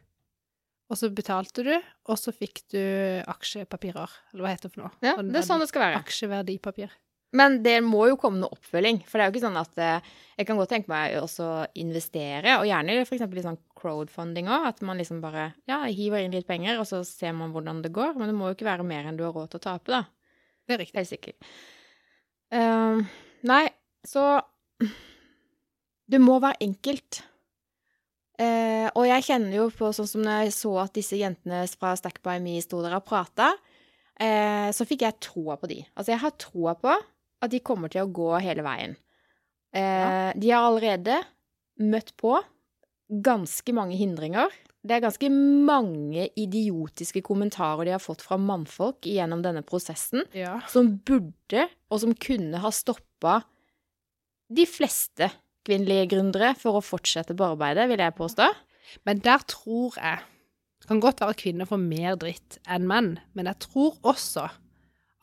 Og så betalte du, og så fikk du aksjepapirer. Eller hva heter det for noe? Ja, det er sånn det skal være. Aksjeverdipapir. Men det må jo komme noe oppfølging. For det er jo ikke sånn at eh, Jeg kan godt tenke meg også investere, og gjerne f.eks. i sånn crowdfunding òg. At man liksom bare ja, hiver inn litt penger, og så ser man hvordan det går. Men det må jo ikke være mer enn du har råd til å tape, da. Det er riktig. Helt sikkert. Uh, nei, så (clears throat) Det må være enkelt. Uh, og jeg kjenner jo på sånn som når jeg så at disse jentene fra Stack by Me sto der og prata, uh, så fikk jeg troa på de. Altså, jeg har troa på at de kommer til å gå hele veien. Eh, De har allerede møtt på ganske mange hindringer. Det er ganske mange idiotiske kommentarer de har fått fra mannfolk gjennom denne prosessen Ja. som burde, og som kunne ha stoppa de fleste kvinnelige gründere for å fortsette på arbeidet, vil jeg påstå. Men der tror jeg Det kan godt være kvinner får mer dritt enn menn, men jeg tror også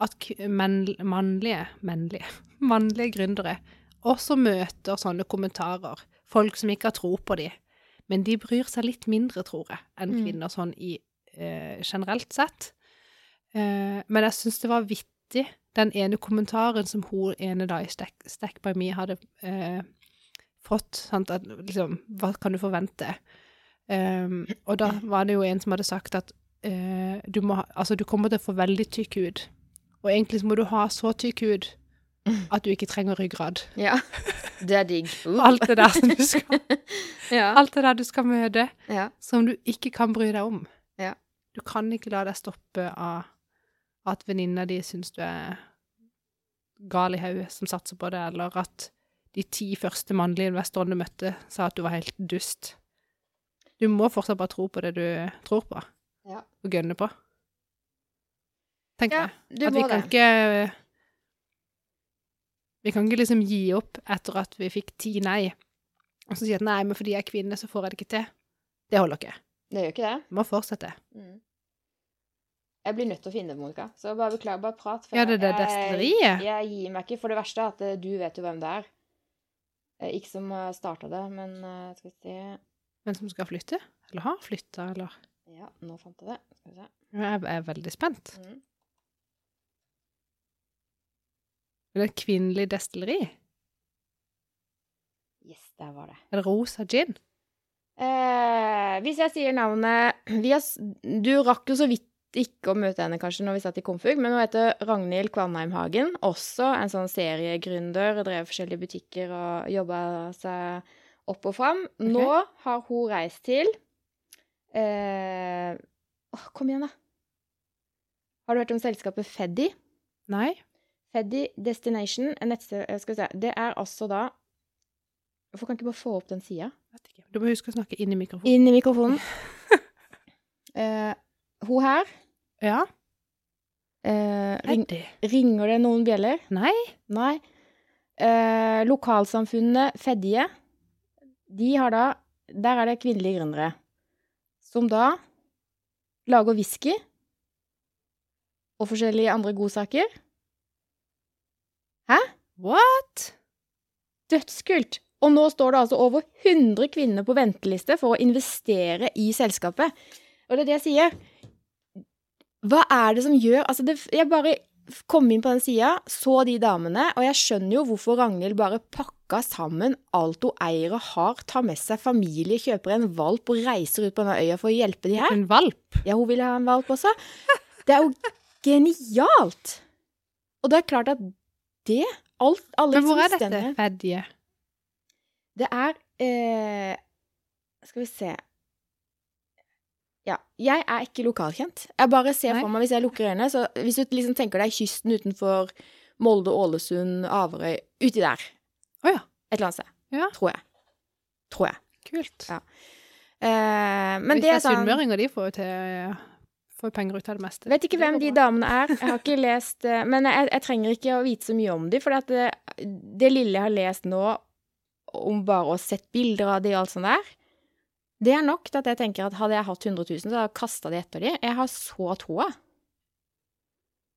at men, mannlige, mannlige, (laughs) mannlige gründere også møter sånne kommentarer. Folk som ikke har tro på dem. Men de bryr seg litt mindre, tror jeg, enn Mm. kvinner sånn i eh, generelt sett. Eh, men jeg syns det var vittig, den ene kommentaren som hun ene da i Stack, Stack by Me hadde eh, fått. Sant? At, liksom, hva kan du forvente? Um, og da var det jo en som hadde sagt at eh, du, må, altså, du kommer til å få veldig tykk hud. Og egentlig så må du ha så tykk hud (laughs) at du ikke trenger ryggrad. Ja. Det er digg. Uh. (laughs) Alt det der som du skal, (laughs) Ja. alt det der du skal møte, ja. som du ikke kan bry deg om. Ja. Du kan ikke la deg stoppe av at venninna di syns du er gal i hodet som satser på det, eller at de ti første mannlige investorene du møtte, sa at du var helt dust. Du må fortsatt bare tro på det du tror på, Ja. og gønne på. Tenker Ja, jeg. At vi kan det. ikke Vi kan ikke liksom gi opp etter at vi fikk ti nei, og så si at nei, men fordi jeg er kvinne, så får jeg det ikke til. Det holder ikke. Det gjør ikke det. Vi må fortsette. Mm. Jeg blir nødt til å finne det, Monica. Så bare beklager, bare prat. Ja, det er det jeg- Jeg gir meg ikke. For det verste er at eh, du vet jo hvem det er. Eh, Ikke som starta det, men eh, skal vi se Men som skal flytte? Eller har flytta, eller? Ja, nå fant jeg det. Skal vi se. Jeg er veldig spent. Mm. Det et kvinnelig destilleri? Yes, der var det. Er det Rosa gin? Eh, hvis jeg sier navnet vi har, Du rakk jo så vidt ikke å møte henne kanskje når vi satt i Komfug, men hun heter Ragnhild Kvanheim Hagen. Også en sånn seriegründer. Drev forskjellige butikker og jobba seg opp og fram. Nå har hun reist til eh, åh, Kom igjen, da. Har du hørt om selskapet Feddy? Nei? Feddy Destination. En nettsted eh, Skal vi se. Det er altså da Hvorfor kan jeg ikke bare få opp den sida? Du må huske å snakke inn i mikrofonen. Inn i mikrofonen. uh, (laughs) hun her Ja? Uh, ring, Ringer det noen bjeller? Nei? Nei. Uh, lokalsamfunnet Fedje, de har da Der er det kvinnelige gründere. Som da lager whisky og forskjellige andre godsaker. What? Dødskult! Og nå står det altså over 100 kvinner på venteliste for å investere i selskapet. Og det er det jeg sier. Hva er det som gjør Altså, det, jeg bare kom inn på den sida, så de damene, og jeg skjønner jo hvorfor Ragnhild bare pakka sammen alt hun eier og har, tar med seg familie, kjøper en valp og reiser ut på denne øya for å hjelpe de her. En valp? Ja, hun ville ha en valp også. Det er jo genialt! Og det er klart at det alt, alle Men hvor er dette Fedje? det er eh, Skal vi se Ja. Jeg er ikke lokalkjent. Jeg bare ser Nei. for meg, hvis jeg lukker øynene så Hvis du liksom tenker deg kysten utenfor Molde, Ålesund, Averøy Uti der. Oh, ja. Et eller annet sted. Ja. Tror jeg. Tror jeg. Kult. Ja. Eh, men Hvis det er er sånn sunnmøringer, de får jo til Får penger ut av det meste. Vet ikke hvem de damene er. Jeg har ikke lest eh, Men jeg, jeg trenger ikke å vite så mye om de, for det, det lille jeg har lest nå, om bare å sett bilder av de og alt sånt der, det er nok til at jeg tenker at hadde jeg hatt 100 000, så hadde jeg kasta de etter de. Jeg har så troa.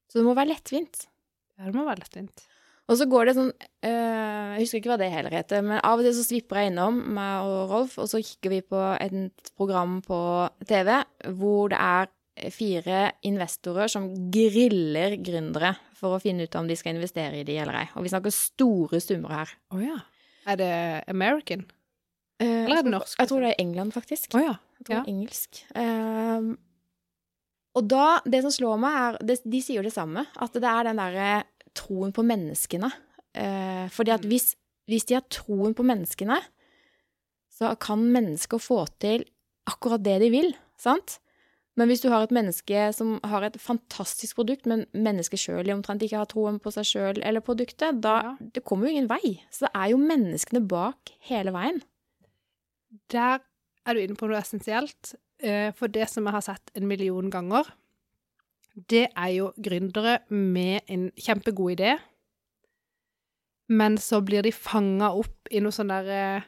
Så det må være lettvint. Ja, det må være lettvint. Og så går det sånn øh, Jeg husker ikke hva det heller heter, men av og til så svipper jeg innom, meg og Rolf, og så kikker vi på et program på TV hvor det er fire investorer som griller gründere for å finne ut om de skal investere i de eller ei. Og vi snakker store summer her. Å ja. Er det American? Eh, Eller er det norsk, Jeg tror liksom? det er England, faktisk. Oh, ja. Jeg tror Ja. det er engelsk. Ehm, og da, det som slår meg, er det, De sier jo det samme. At det er den derre troen på menneskene. Eh, fordi at hvis, hvis de har troen på menneskene, så kan mennesker få til akkurat det de vil. Sant? Men hvis du har et menneske som har et fantastisk produkt, men mennesket sjøl omtrent ikke har troen på seg sjøl eller produktet, da Ja. det kommer jo ingen vei. Så det er jo menneskene bak hele veien. Der er du inne på noe essensielt. eh, For det som jeg har sett en million ganger, det er jo gründere med en kjempegod idé, men så blir de fanga opp i noe sånn der eh,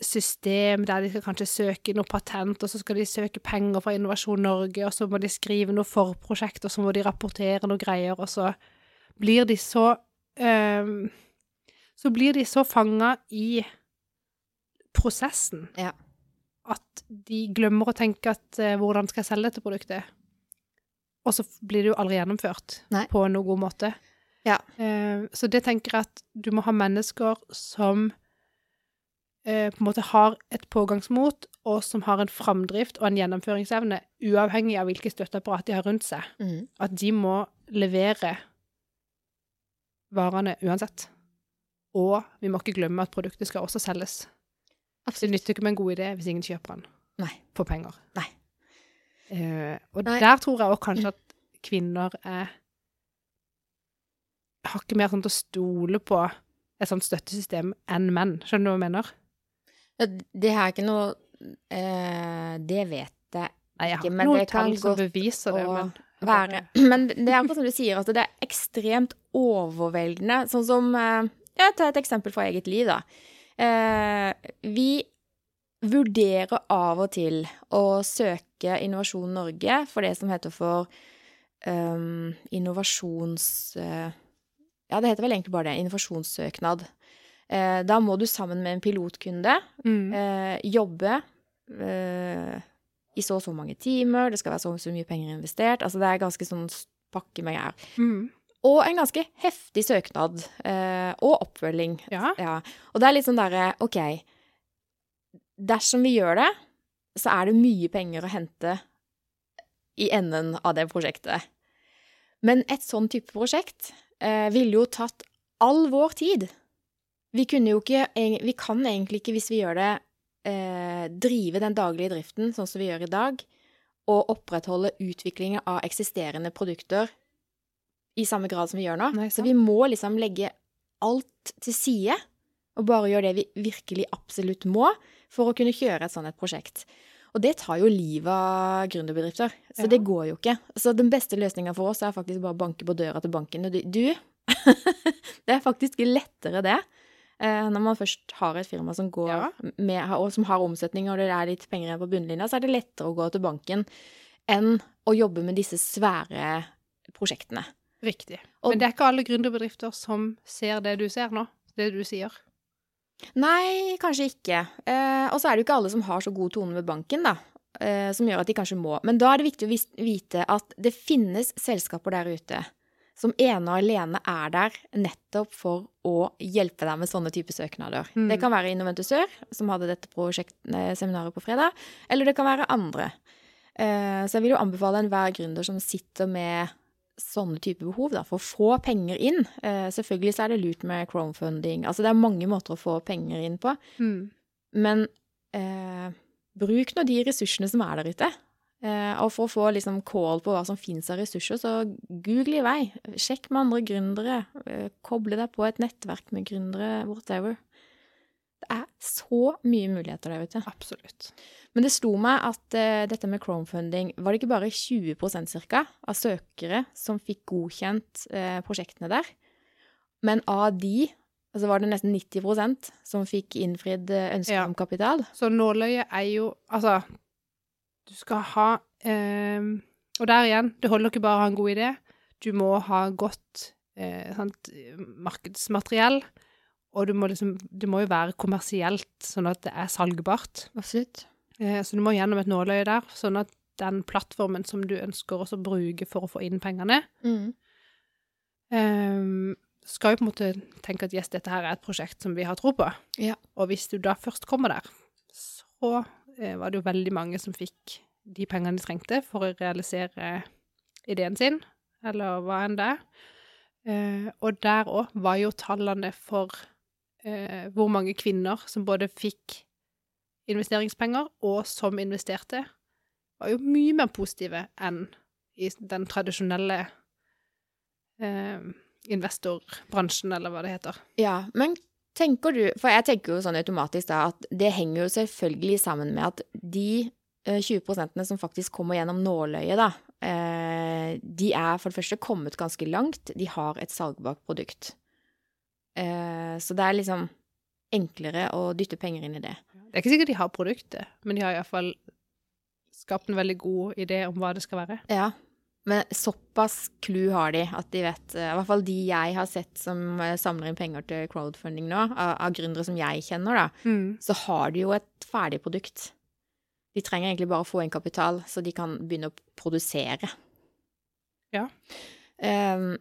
system der de skal kanskje søke noe patent, og så skal de søke penger fra Innovasjon Norge, og så må de skrive noe forprosjekt, og så må de rapportere noe greier, og så blir de så eh, Så blir de så fanga i prosessen Ja. at de glemmer å tenke at eh, hvordan skal jeg selge dette produktet? Og så blir det jo aldri gjennomført Nei. på noen god måte. Ja. Uh, så det tenker jeg at du må ha mennesker som eh, på en måte har et pågangsmot, og som har en framdrift og en gjennomføringsevne, uavhengig av hvilket støtteapparat de har rundt seg. Mm. At de må levere varene uansett. Og vi må ikke glemme at produktet skal også selges. Det nytter ikke med en god idé hvis ingen kjøper den Nei. for penger. Nei. Eh, og Nei. der tror jeg også kanskje at kvinner er Har ikke mer sånn til å stole på et sånt støttesystem enn menn. Skjønner du hva jeg mener? Ja, Det har jeg ikke noe eh, Det vet jeg Nei, jeg har Ikke, men noen tall som beviser det, men være. (clears throat) Men det er akkurat som du sier, at det er ekstremt overveldende. Sånn som eh, ta et eksempel fra eget liv, da. Eh, vi vurderer av og til å søke Innovasjon Norge for det som heter for um, innovasjons... Uh, ja, det heter vel egentlig bare det. Innovasjonssøknad. Eh, da må du sammen med en pilotkunde mm. eh, jobbe eh, i så og så mange timer, det skal være så og så mye penger investert. Altså det er ganske sånn pakke med greier. Mm. Og en ganske heftig søknad. Eh, og oppfølging. Ja. Ja. Og det er litt sånn derre OK. Dersom vi gjør det, så er det mye penger å hente i enden av det prosjektet. Men et sånn type prosjekt eh, ville jo tatt all vår tid. Vi kunne jo ikke Vi kan egentlig ikke, hvis vi gjør det, eh, drive den daglige driften sånn som vi gjør i dag, og opprettholde utviklingen av eksisterende produkter i samme grad som vi gjør nå. Nei, så vi må liksom legge alt til side og bare gjøre det vi virkelig absolutt må for å kunne kjøre et sånt et prosjekt. Og det tar jo livet av gründerbedrifter, så Ja. det går jo ikke. Så den beste løsninga for oss er faktisk bare å banke på døra til banken. Og du, du (laughs) Det er faktisk lettere det. Eh, når man først har et firma som går Ja. med, og som har omsetning, og det er litt penger igjen på bunnlinja, så er det lettere å gå til banken enn å jobbe med disse svære prosjektene. Riktig. Og- Men det er ikke alle gründerbedrifter som ser det du ser nå, det du sier. Nei, kanskje ikke. Eh, og så er det jo ikke alle som har så god tone med banken, da. Eh, som gjør at de kanskje må. Men da er det viktig å vite at det finnes selskaper der ute som ene og alene er der nettopp for å hjelpe deg med sånne typer søknader. Mm. Det kan være Innoventusør, som hadde dette prosjekt, eh, seminaret på fredag, eller det kan være andre. Eh, så jeg vil jo anbefale enhver gründer som sitter med sånne type behov, da, for å få penger inn. Eh, selvfølgelig så er det lurt med crowdfunding. Altså det er mange måter å få penger inn på. Mm. Men eh, bruk nå de ressursene som er der ute. Eh, og for å få liksom call på hva som finnes av ressurser, så google i vei. Sjekk med andre gründere. Eh, koble deg på et nettverk med gründere, whatever. Det er så mye muligheter der ute. Absolutt. Men det slo meg at eh, dette med Chromefunding, Var det ikke bare 20% cirka av søkere som fikk godkjent eh, prosjektene der? Men av de altså var det nesten 90% som fikk innfridd ønsket Ja. om kapital. Så nåløyet er jo Altså, du skal ha eh, Og der igjen, det holder ikke bare å ha en god idé. Du må ha godt eh, sant, markedsmateriell. Og du må liksom Det må jo være kommersielt, sånn at det er salgbart. Absolutt. Eh, så du må gjennom et nåløye der, sånn at den plattformen som du ønsker å bruke for å få inn pengene, Mm. eh, skal jo på en måte tenke at yes, dette her er et prosjekt som vi har tro på. Ja. Og hvis du da først kommer der, så var det jo veldig mange som fikk de pengene de trengte for å realisere ideen sin, eller hva enn det er. Eh, og der òg var jo tallene for eh, hvor mange kvinner som både fikk investeringspenger og som investerte, var jo mye mer positive enn i den tradisjonelle eh, investorbransjen, eller hva det heter. Ja, men tenker du For jeg tenker jo sånn automatisk da at det henger jo selvfølgelig sammen med at de eh, 20% som faktisk kommer gjennom nåløyet, da, eh, de er for det første kommet ganske langt. De har et salgbart produkt. Eh, så det er liksom enklere å dytte penger inn i det. Det er ikke sikkert de har produktet, men de har iallfall skapt en veldig god idé om hva det skal være. Ja. Men såpass clou har de at de vet eh, I hvert fall de jeg har sett som eh, samler inn penger til crowdfunding nå, av, av gründere som jeg kjenner, da, så har de jo et ferdig produkt. De trenger egentlig bare å få inn kapital, så de kan begynne å produsere. Ja. Um,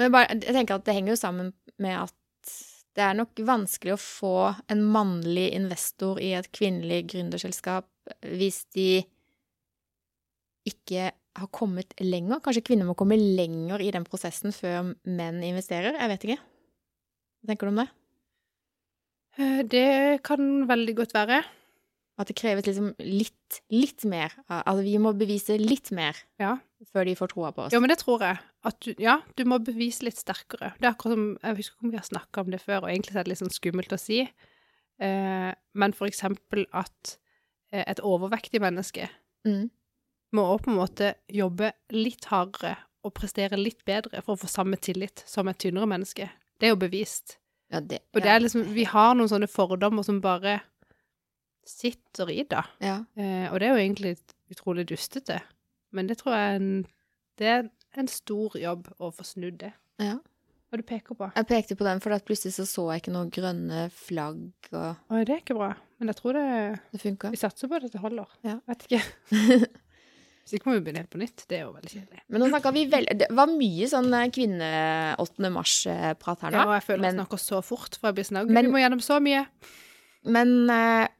men bare, jeg tenker at det henger jo sammen med at det er nok vanskelig å få en mannlig investor i et kvinnelig gründerselskap hvis de ikke har kommet lenger. Kanskje kvinner må komme lenger i den prosessen før menn investerer. Jeg vet ikke. Hva tenker du om det? Eh, Det kan veldig godt være. At det kreves liksom litt, litt mer. Altså vi må bevise litt mer Ja. før de får troa på oss. Ja, men det tror jeg. At du, ja, du må bevise litt sterkere. Det er akkurat som Jeg husker ikke om vi har snakka om det før, og egentlig er det litt sånn skummelt å si. Eh, men for eksempel at eh, et overvektig menneske Mm. Må også på en måte jobbe litt hardere og prestere litt bedre for å få samme tillit som et tynnere menneske. Det er jo bevist. Ja, det, Og det er liksom Vi har noen sånne fordommer som bare sitter i, da. ja. Eh, og det er jo egentlig utrolig dustete. Men det tror jeg er en, det er en stor jobb å få snudd det. ja. Hva du peker på? Jeg pekte på den, for at plutselig så, så jeg ikke noen grønne flagg, og Oi, det er ikke bra. Men jeg tror det det funker. Vi satser på at det holder. Ja. Vet ikke. (laughs) Hvis ikke må vi begynne helt på nytt. Det er jo veldig kjedelig. Men nå snakka vi vel Det var mye sånn eh, kvinne 8. mars-prat her nå. Ja, og jeg føler men- jeg snakker så fort, for jeg blir sånn Vi må gjennom så mye. Men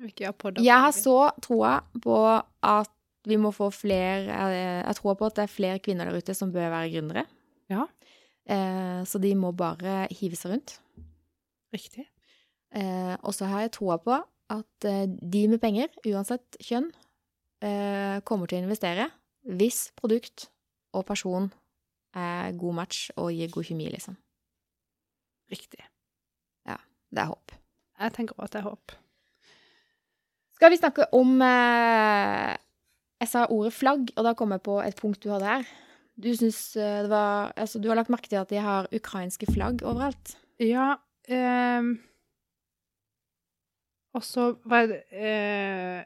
Vi podder. jeg har så troa på at vi må få flere eh, Jeg tror på at det er flere kvinner der ute som bør være gründere. Ja. Uh, så de må bare hive seg rundt. Riktig. Uh, og så har jeg troa på at de med penger, uansett kjønn, kommer til å investere hvis produkt og person er god match og gir god kjemi, liksom. Riktig. Ja. Det er håp. Jeg tenker også at det er håp. Skal vi snakke om eh, Jeg sa ordet flagg, og da kom jeg på et punkt du hadde her. Du syns eh, det var Altså, du har lagt merke til at de har ukrainske flagg overalt. Ja Eh, Og så hva, eh,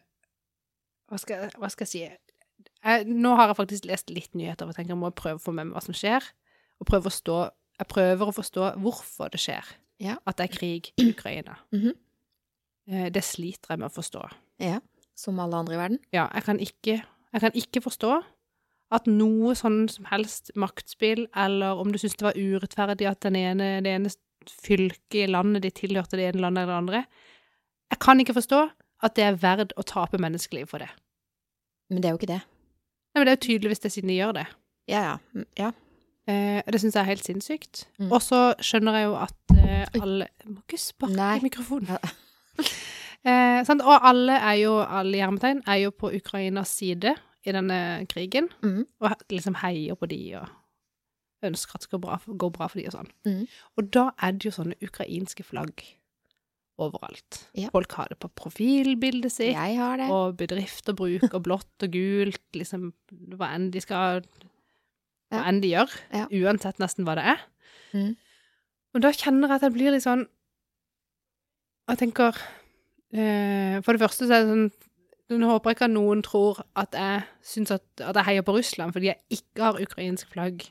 hva, skal, hva skal jeg si jeg, Nå har jeg faktisk lest litt nyheter og tenker jeg må prøve å få med meg hva som skjer. Og prøve å stå, jeg prøver å forstå hvorfor det skjer. Ja. At det er krig i Ukraina. (clears throat) Mm -hmm. det sliter jeg med å forstå. Ja. Som alle andre i verden. Ja, jeg kan ikke, jeg kan ikke forstå at noe sånn som helst maktspill, eller om du syns det var urettferdig at den ene, det ene fylket i landet de tilhørte det ene landet eller det andre Jeg kan ikke forstå at det er verdt å tape menneskeliv for det. Men det er jo ikke det. Nei, men Det er jo tydeligvis det siden de gjør det. Ja, ja. Mm, ja. Eh, det syns jeg er helt sinnssykt. Mm. Og så skjønner jeg jo at eh, alle Jeg må ikke sparke i mikrofonen. (laughs) Eh? Og alle er jo, alle hjermetegn, er jo på Ukrainas side i denne krigen. Mm. Og liksom heier på de og ønsker at det skal bra, gå bra for de og sånn. Mm. Og da er det jo sånne ukrainske flagg overalt. Ja. Folk har det på profilbildet sitt. Jeg har det. Og bedrifter bruker blått og gult, liksom hva enn de skal Hva Ja. enn de gjør. Ja. Uansett nesten hva det er. Mm. Og da kjenner jeg at jeg blir litt sånn Jeg tenker eh, For det første så er det sånn Nå håper jeg ikke at noen tror at jeg syns at, at jeg heier på Russland fordi jeg ikke har ukrainsk flagg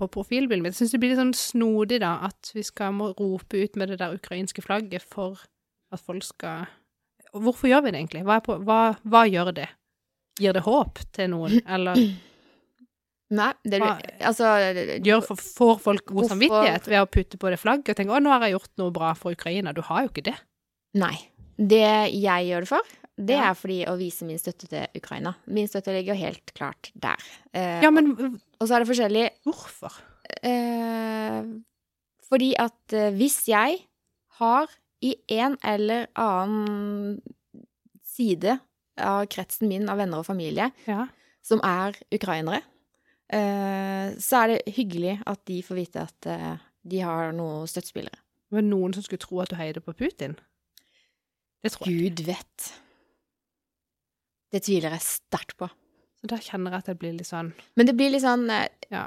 på profilbildet mitt. Jeg syns det blir litt sånn snodig, da, at vi skal må rope ut med det der ukrainske flagget for at folk skal Hvorfor gjør vi det egentlig? Hva, på, hva, hva gjør det? Gir det håp til noen, (clears throat) eller Nei, det Hva- Altså gjør for, får folk god Hvorfor- samvittighet ved å putte på det flagget og tenke 'Å, nå har jeg gjort noe bra for Ukraina'? Du har jo ikke det. Nei. Det jeg gjør det for, det er fordi å vise min støtte til Ukraina. Min støtte ligger helt klart der. Eh, Ja, men Og så er det forskjellig hvorfor? eh, Fordi at eh, hvis jeg har i en eller annen side av kretsen min av venner og familie Ja. som er ukrainere, eh, så er det hyggelig at de får vite at eh, de har noen støttespillere. Var det noen som skulle tro at du heide på Putin? Det tror jeg. Gud vet. Det tviler jeg sterkt på. Så da kjenner jeg at det blir litt sånn Men det blir litt sånn eh, Ja.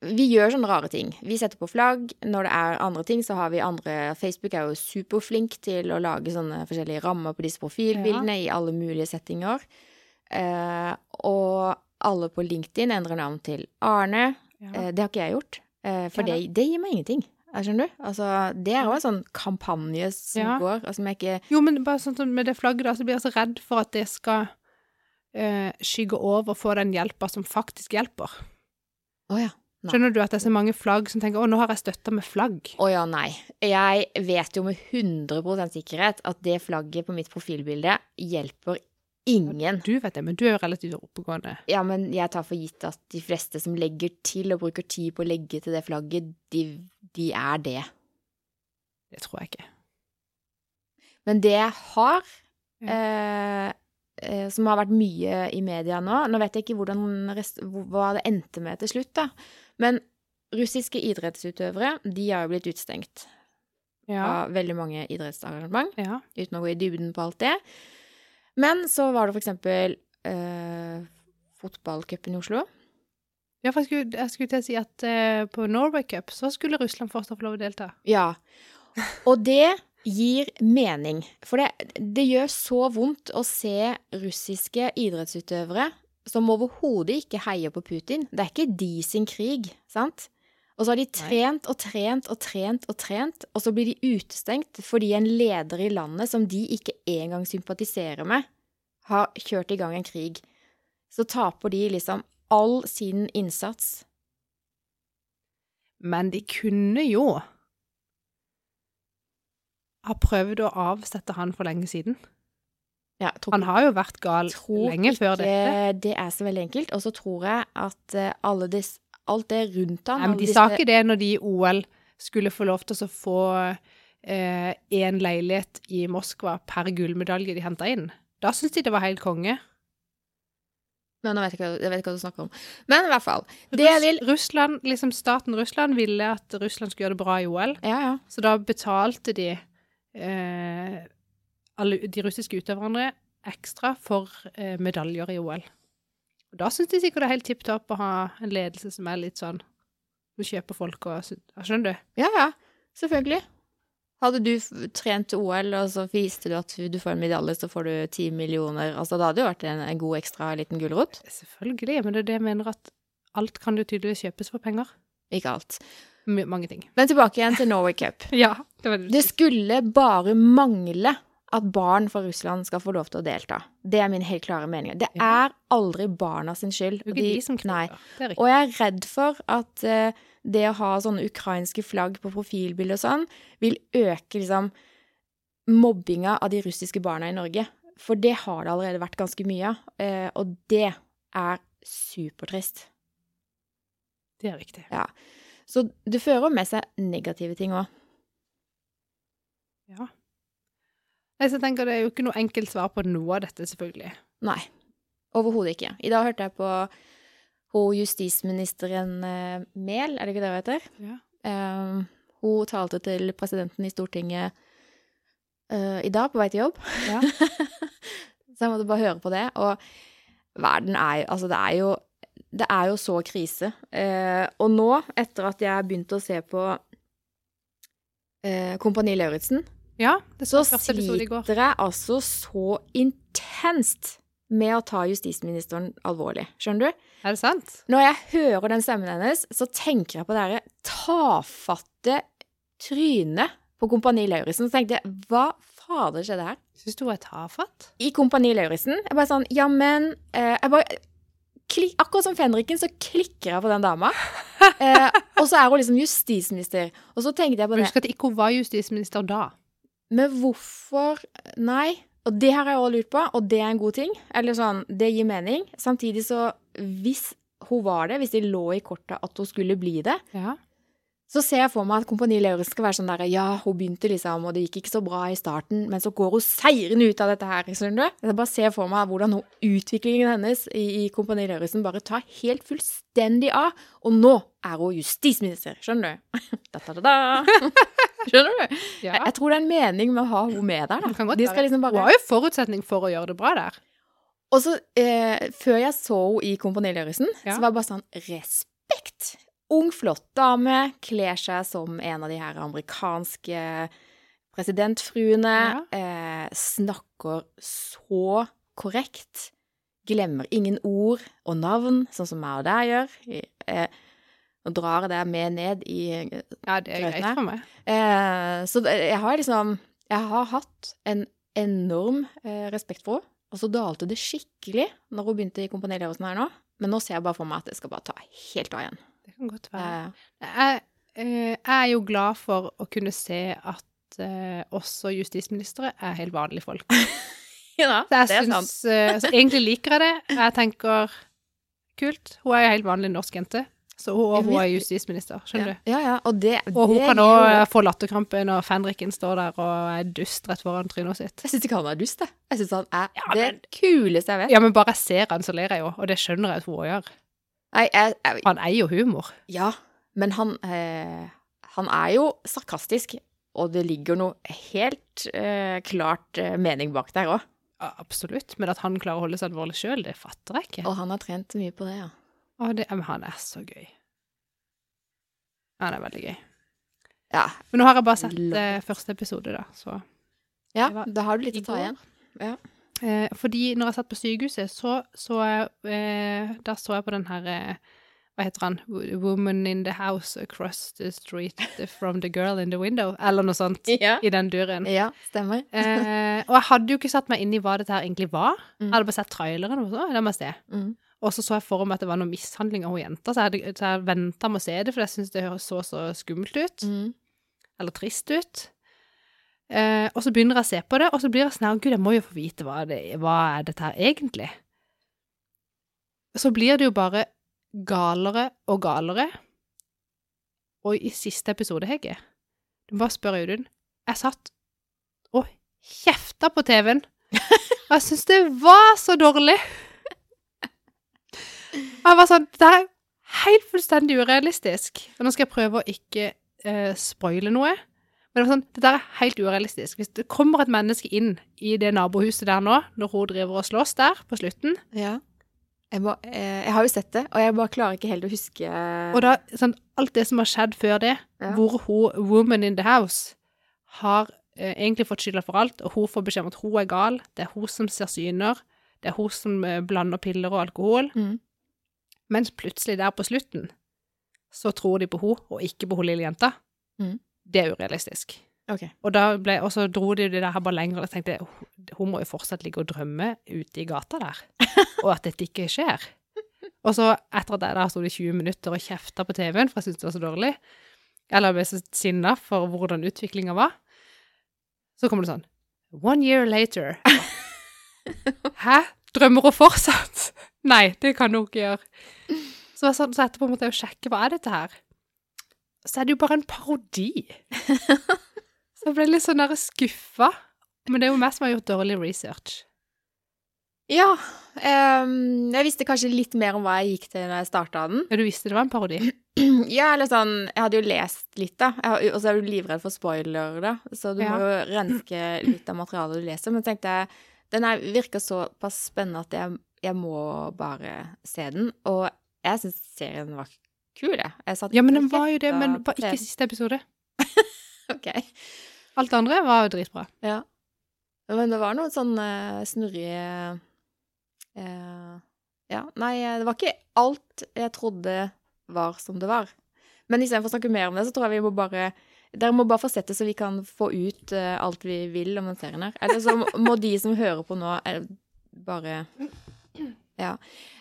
Vi gjør sånne rare ting. Vi setter på flagg. Når det er andre ting, så har vi andre Facebook er jo superflink til å lage sånne forskjellige rammer på disse profilbildene i alle mulige settinger. Eh, og alle på LinkedIn endrer navn til Arne. ja. Eh, det har ikke jeg gjort. Eh, for det, det gir meg ingenting. Skjønner du? Altså, det er jo en sånn kampanje som Ja. går, altså, ikke Jo, men bare sånn som med det flagget, da, så blir jeg så redd for at det skal eh, skygge over for den hjelpa som faktisk hjelper. Å ja. Nei. Skjønner du at det er så mange flagg som tenker 'Å, nå har jeg støtta med flagg'. Å ja, nei. Jeg vet jo med 100% sikkerhet at det flagget på mitt profilbilde hjelper Ingen. Du vet det, men du er jo relativt oppegående. Ja, men jeg tar for gitt at de fleste som legger til og bruker tid på å legge til det flagget, de, de er det. Det tror jeg ikke. Men det jeg har, ja. eh, som har vært mye i media nå Nå vet jeg ikke rest, hva det endte med til slutt, da. Men russiske idrettsutøvere, de har jo blitt utstengt Ja. av veldig mange idrettsarrangement, ja. uten å gå i dybden på alt det. Men så var det for eksempel eh, fotballcupen i Oslo. Ja, for jeg skulle, jeg skulle til å si at eh, på Norway Cup så skulle Russland fortsatt få lov å delta. Ja. Og det gir mening. For det, det gjør så vondt å se russiske idrettsutøvere som overhodet ikke heier på Putin. Det er ikke de sin krig, sant? Og så har de trent og trent og trent og trent, og så blir de utestengt fordi en leder i landet som de ikke engang sympatiserer med, har kjørt i gang en krig. Så taper de liksom all sin innsats. Men de kunne jo ha prøvd å avsette han for lenge siden. Ja, tror Han har jo vært gal lenge før ikke dette. det er så veldig enkelt. Og så tror jeg at eh, alle dis, alt det rundt han Nei, men De de sa ikke det når de i OL skulle få lov til å få én leilighet i Moskva per gullmedalje de henta inn. Da syntes de det var helt konge. Men nå vet jeg, ikke, jeg vet ikke hva du snakker om. Men i hvert fall. Det vil Russland, liksom Staten Russland ville at Russland skulle gjøre det bra i OL, Ja, ja. så da betalte de eh, alle de russiske utøverne ekstra for eh, medaljer i OL. Og da syns de sikkert det er helt tipp topp å ha en ledelse som er litt sånn Som kjøper folk og Skjønner du? Ja, ja. Selvfølgelig. Hadde du trent til OL, og så viste du at du får en medalje, så får du ti millioner Altså, det hadde jo vært en, en god ekstra liten gulrot. Selvfølgelig, men det er det jeg mener at alt kan jo tydeligvis kjøpes for penger. Ikke alt. M mange ting. Men tilbake igjen til Norway Cup. (laughs) Ja, det var Det skulle bare mangle at barn fra Russland skal få lov til å delta. Det er min helt klare mening. Det er aldri barna sin skyld. Det er ikke de som nei. kniver. Det er riktig. Og jeg er redd for at eh, det å ha sånne ukrainske flagg på profilbilder og sånn, vil øke liksom mobbinga av de russiske barna i Norge. For det har det allerede vært ganske mye av, eh, og det er supertrist. Det er riktig. Så det fører med seg negative ting òg. Ja. Jeg tenker Det er jo ikke noe enkelt svar på noe av dette, selvfølgelig. Nei. Overhodet ikke. I dag hørte jeg på hun justisministeren eh, Mehl, er det ikke det hun heter? Ja. Eh, hun talte til presidenten i Stortinget eh, i dag på vei til jobb. Ja. (laughs) så jeg måtte bare høre på det. Og verden er Altså, det er jo Det er jo så krise. Eh, og nå, etter at jeg begynte å se på eh, Kompani Lauritzen, ja så sliter jeg altså så intenst med å ta justisministeren alvorlig. Skjønner du? Er det sant? Når jeg hører den stemmen hennes, så tenker jeg på det derre tafatte trynet på Kompani Lauritzen. Så tenkte jeg, hva fader skjedde her? Syns du hun er tafatt? I Kompani Lauritzen. Jeg bare sånn, ja, men Jeg bare klik, Akkurat som fenriken, så klikker jeg på den dama. (laughs) Eh, og så er hun liksom justisminister. Og så tenkte jeg på det Husk at ikke hun var justisminister da. Men hvorfor Nei. Og det har jeg også lurt på, og det er en god ting. Eller sånn, det gir mening. Samtidig så, hvis hun var det, hvis det lå i kortet at hun skulle bli det, Ja. så ser jeg for meg at Kompani Lauritz skal være sånn der Ja, hun begynte liksom, og det gikk ikke så bra i starten, men så går hun seirende ut av dette her, skjønner du? Jeg bare ser for meg hvordan hun, utviklingen hennes i, i Kompani Lauritzen bare tar helt fullstendig av, og nå er hun justisminister, skjønner du? (laughs) da, da, da, da. (laughs) Skjønner du? ja. Jeg, jeg tror det er en mening med å ha henne med der. Da. De liksom Hun har jo forutsetning for å gjøre det bra der. Og så, eh, før jeg så henne i Kompani Lauritzen, Ja. så var det bare sånn Respekt! Ung, flott dame, kler seg som en av de her amerikanske presidentfruene. Eh, snakker så korrekt. Glemmer ingen ord og navn, sånn som meg og deg gjør. Eh, og drar det med ned i Ja, det er Greit, greit for meg. Eh, så jeg har liksom Jeg har hatt en enorm eh, respekt for henne. Og så dalte det skikkelig når hun begynte i Lauritzen her nå. Men nå ser jeg bare for meg at det skal bare ta helt av igjen. Det kan godt være. Eh, Jeg, eh, jeg er jo glad for å kunne se at eh, også justisministre er helt vanlige folk. (laughs) Ja, det er sant. syns eh, altså, Egentlig liker jeg det. Jeg tenker kult. Hun er jo helt vanlig norsk jente. Så hun, og hun er justisminister, skjønner du. Ja, ja, og det, Og hun det kan òg jo- få latterkrampe når fenriken står der og er dust rett foran trynet sitt. Jeg syns ikke han er dust, jeg. Jeg syns han er Ja, det kuleste jeg vet. Ja, men bare jeg ser han, så ler jeg jo, og det skjønner jeg at hun òg gjør. Nei, jeg, jeg, Han eier jo humor. ja, men han eh, Han er jo sarkastisk, og det ligger noe helt eh, klart eh, mening bak der òg. Absolutt. Men at han klarer å holde seg alvorlig sjøl, det fatter jeg ikke. Og han har trent mye på det, ja. Å, det, han er så gøy. Han er veldig gøy. Ja, Men nå har jeg bare sett eh, første episode, da, så ja var da har du litt å ta igjen. igjen. eh, Fordi når jeg satt på sykehuset, så så eh, Da så jeg på den her eh, Hva heter han? Woman in the house across the street from the girl in the window, eller noe sånt. (laughs) Ja, I den duren. ja stemmer. Eh, og jeg hadde jo ikke satt meg inn i hva dette her egentlig var. Mm. Jeg hadde bare sett traileren, og så, det må jeg se. Mm. Og så så jeg for meg at det var noe mishandling av hun jenta, så jeg, så jeg venta med å se det, for jeg syntes det høres så så skummelt ut. Mm. Eller trist ut. Eh, og så begynner jeg å se på det, og så blir jeg sånn Gud, jeg må jo få vite hva, det, hva er dette her egentlig? Så blir det jo bare galere og galere. Og i siste episode, Hegge Du må bare spørre Audun. Jeg satt og kjefta på TV-en. Og (laughs) jeg syntes det var så dårlig. Og jeg var sånn Det er helt fullstendig urealistisk. Og nå skal jeg prøve å ikke eh, spoile noe. Men det var sånn, det der er helt urealistisk. Hvis det kommer et menneske inn i det nabohuset der nå, når hun driver og slåss der på slutten, Ja. Jeg, må, eh, jeg har jo sett det, og jeg bare klarer ikke helt å huske og da sånn, alt det som har skjedd før det, Ja. hvor hun, woman in the house, har eh, egentlig fått skylda for alt, og hun får beskjed om at hun er gal, det er hun som ser syner, det er hun som eh, blander piller og alkohol, Mm. Mens plutselig der på slutten, så tror de på hun, og ikke på hun lille jenta. Mm. Det er urealistisk. Okay. Og, ble, og så dro de det der her bare lenger, og tenkte hun- hun må jo fortsatt ligge og drømme ute i gata der, (laughs) og at dette ikke skjer. Og så, etter at jeg der sto i 20 minutter og kjefta på TV-en, for jeg syntes det var så dårlig, eller ble så sinna for hvordan utviklinga var, så kommer det sånn One year later. (laughs) Hæ? Drømmer hun fortsatt? Nei, det kan hun ikke gjøre. Så, sånn, så etterpå måtte jeg jo sjekke hva er dette her. Så er det jo bare en parodi. (laughs) Så jeg ble litt sånn skuffa. Men det er jo meg som har gjort dårlig research. Ja. Um, jeg visste kanskje litt mer om hva jeg gikk til når jeg starta den. Ja, du visste det var en parodi? (clears throat) Ja, eller sånn Jeg hadde jo lest litt, da. Og så er du livredd for spoiler, da. Så du Ja. må jo renske litt av materialet du leser. Men tenkte jeg den virka såpass spennende at jeg, jeg må bare se den. Og jeg syns serien var kul, jeg. jeg Ja, men den var jo det, men bare ikke siste episode. (laughs) Ok. Alt det andre var jo dritbra. Ja. Men det var noen sånne snurrige eh, Ja, nei, det var ikke alt jeg trodde var som det var. Men istedenfor å snakke mer om det, så tror jeg vi må bare Dere må bare få sett det, så vi kan få ut uh, alt vi vil om den serien her. Eller så må de som hører på nå, eh, bare Ja.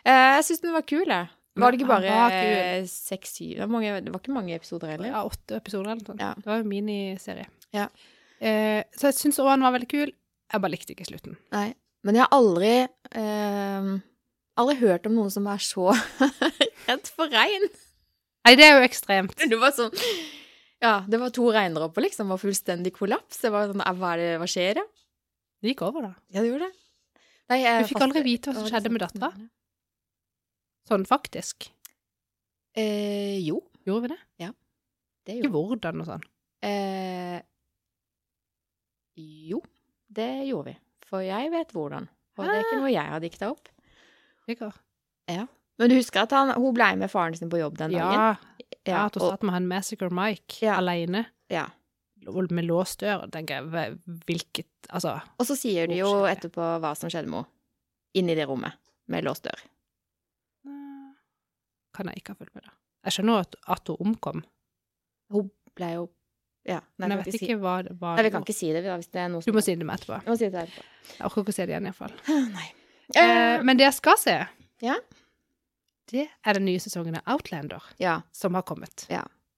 Uh, jeg syns den var kul, jeg. Var det ikke bare seks-syv? Det, var det var ikke mange episoder heller. Ja, åtte episoder eller noe sånt. Ja. Det var jo miniserie. Ja. Eh, så jeg syns òg han var veldig kul. Jeg bare likte ikke slutten. Nei. Men jeg har aldri eh, Aldri hørt om noen som er så (laughs) redd for regn. Nei, det er jo ekstremt. Det var sånn Ja, det var to regndråper, liksom. Det var fullstendig kollaps. Det var sånn «Ah, Hva, det, hva skjer, ja? Det gikk over, da. Ja, det gjorde det. Nei, jeg Vi fikk aldri vite hva som skjedde med dattera. Sånn faktisk. Eh, jo, Gjorde vi det? Ja. det gjorde. Ikke hvordan og sånn. eh, Jo, det gjorde vi. For jeg vet hvordan. Og det er ikke noe jeg har dikta opp. Sikker. Men du husker at han, hun ble med faren sin på jobb den dagen? Ja, ja, at hun og, satt med han Massacre Mike Ja. alene ja. med låst dør. tenker jeg, hvilket Altså, og så sier de jo etterpå hva som skjedde med henne. Inni det rommet med låst dør. Kan jeg ikke ha fulgt med, da. Jeg skjønner at, at hun omkom, Hun ble jo Ja. Nei, men jeg vet ikke si- hva, hva Nei, vi kan ikke si det hvis det er noe Du må si det med etterpå. Si det etterpå. Jeg orker ikke å se det igjen, iallfall. Nei. Eh, men det jeg skal se, Ja. det er den nye sesongen av Outlander ja. som har kommet.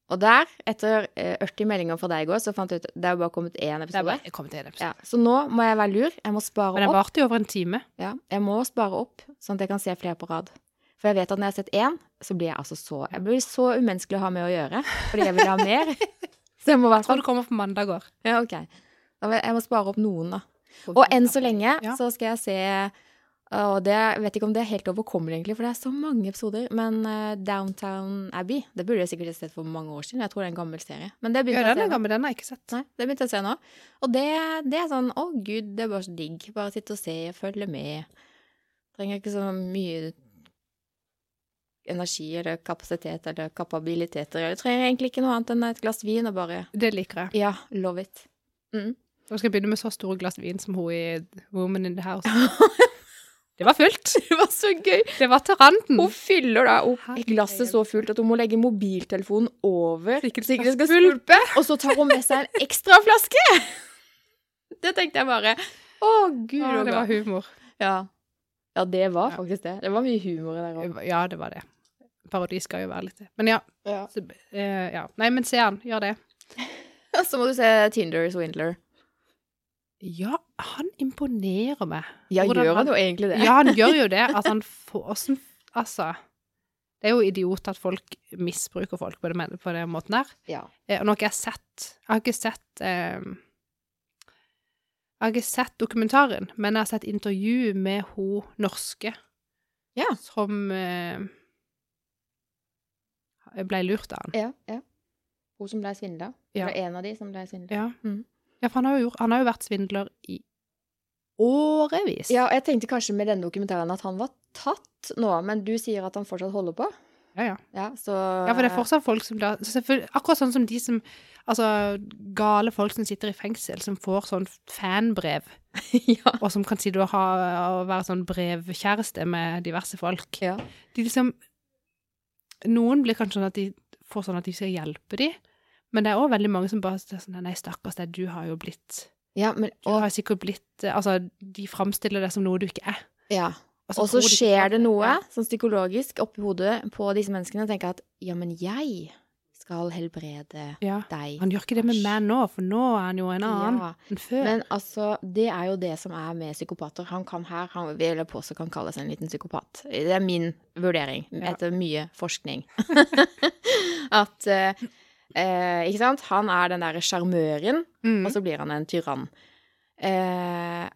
Og der, etter eh, 80 meldinger fra deg i går, så fant jeg ut det er bare kommet én Det er bare kommet én episode. Ja, så nå må jeg være lur. Jeg må spare Men den varte jo over en time. Ja, jeg må spare opp, sånn at jeg kan se flere på rad. For jeg vet at når jeg har sett én, så blir jeg altså så Jeg blir så umenneskelig å ha med å gjøre. Fordi jeg vil ha mer. (laughs) Så jeg må være sånn. Tror du kommer på mandager. Ja, OK. Jeg, må spare opp noen, da. Og enn så lenge Ja. så skal jeg se og det, jeg vet ikke om det er helt overkommelig, egentlig, for det er så mange episoder. Men uh, Downtown Abbey det burde jeg sikkert sett for mange år siden. Jeg tror det er en gammel serie. Men det begynte Ja, den er gammel, den har jeg ikke sett. Nei, det begynte jeg å se nå. Og det, det er sånn Å, gud, det er bare så digg. Bare sitte og se, følge med. Trenger ikke så mye energi eller kapasitet eller kapabiliteter. Jeg trenger egentlig ikke noe annet enn et glass vin og bare Det liker jeg. Ja, love it. Mm. Nå skal jeg begynne med så store glass vin som hun i Woman in the House. (laughs) Det var fullt. Det var så gøy! Det var til randen. Hun fyller da opp glasset så fullt at hun må legge mobiltelefonen over så ikke det skal skvulpe, og så tar hun med seg en ekstra flaske! Det tenkte jeg bare. Å, gud Ja, det var humor. Ja. ja, det var faktisk det. Det var mye humor i det. Ja, det var det. Parodi skal jo være litt det. Men ja. Ja. Så, eh, ja. Nei, men se han. Gjør det. (laughs) Så må du se Tinder Swindler. Ja, han imponerer meg. Ja, Hvordan gjør han jo egentlig det? Ja, han gjør jo (laughs) det. At han får åssen Altså. Det er jo idiot at folk misbruker folk på, den måten der. Ja. Eh, Og nå har ikke jeg sett Jeg har ikke sett eh, Jeg har ikke sett dokumentaren, men jeg har sett intervju med hun norske Ja. som eh, ble lurt av han. Ja, ja. Hun som ble svindla. Ja. Eller en av de som ble svindla. Ja. Mm. ja, for han har, jo han har jo vært svindler i årevis. Ja, og jeg tenkte kanskje med denne dokumentaren at han var tatt nå, men du sier at han fortsatt holder på? ja, ja. Ja, så Ja, for det er fortsatt folk som da Akkurat sånn som de som Altså gale folk som sitter i fengsel, som får sånn fanbrev, (laughs) ja. og som kan sitte og, ha, og være sånn brevkjæreste med diverse folk. ja. De liksom Noen blir kanskje sånn at de får sånn at de skal hjelpe dem, men det er òg veldig mange som bare sier sånn Nei, stakkars deg, du har jo blitt Ja, men, Du har sikkert blitt Altså, de framstiller deg som noe du ikke er. ja. og så skjer de det noe sånn psykologisk oppi hodet på disse menneskene og tenker at ja, men jeg skal helbrede Ja. deg. Han gjør ikke det med meg nå, for nå er han jo en annen Ja. enn før. Men altså, det er jo det som er med psykopater. Han kan her, han vil jeg påstå kan kalles en liten psykopat. Det er min vurdering, etter mye forskning. (laughs) At eh, eh, Ikke sant? Han er den derre sjarmøren, mm. og så blir han en tyrann. Eh,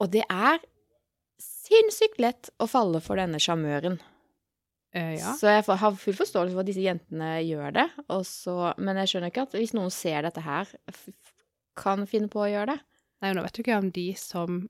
og det er sinnssykt lett å falle for denne sjarmøren. Eh, ja. Så jeg har full forståelse for at disse jentene gjør det. Og så, men jeg skjønner ikke at hvis noen ser dette her, kan finne på å gjøre det. Nei, nå vet du ikke om de som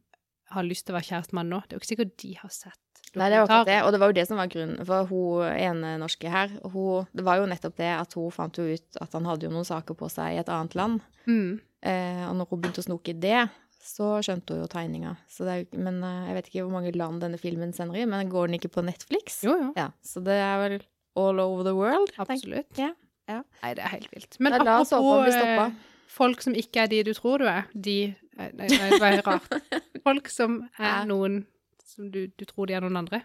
har lyst til å være kjæreste med han nå. Det er jo ikke sikkert de har sett Nei, det var akkurat det. Og det var jo det som var grunnen. For hun ene norske her, hun, det var jo nettopp det at hun fant jo ut at han hadde jo noen saker på seg i et annet land. Mm. Eh, og når hun begynte å snoke i det, så skjønte hun jo tegninga. Så det jo- men eh, jeg vet ikke hvor mange land denne filmen sender i, men går den ikke på Netflix? Jo, jo. Ja, så det er vel all over the world. Absolutt. Ja, ja. Nei, det er helt vilt. Men da, apropos eh, folk som ikke er de du tror du er, de nei, det var rart. (laughs) Folk som er noen som du, du tror de er noen andre.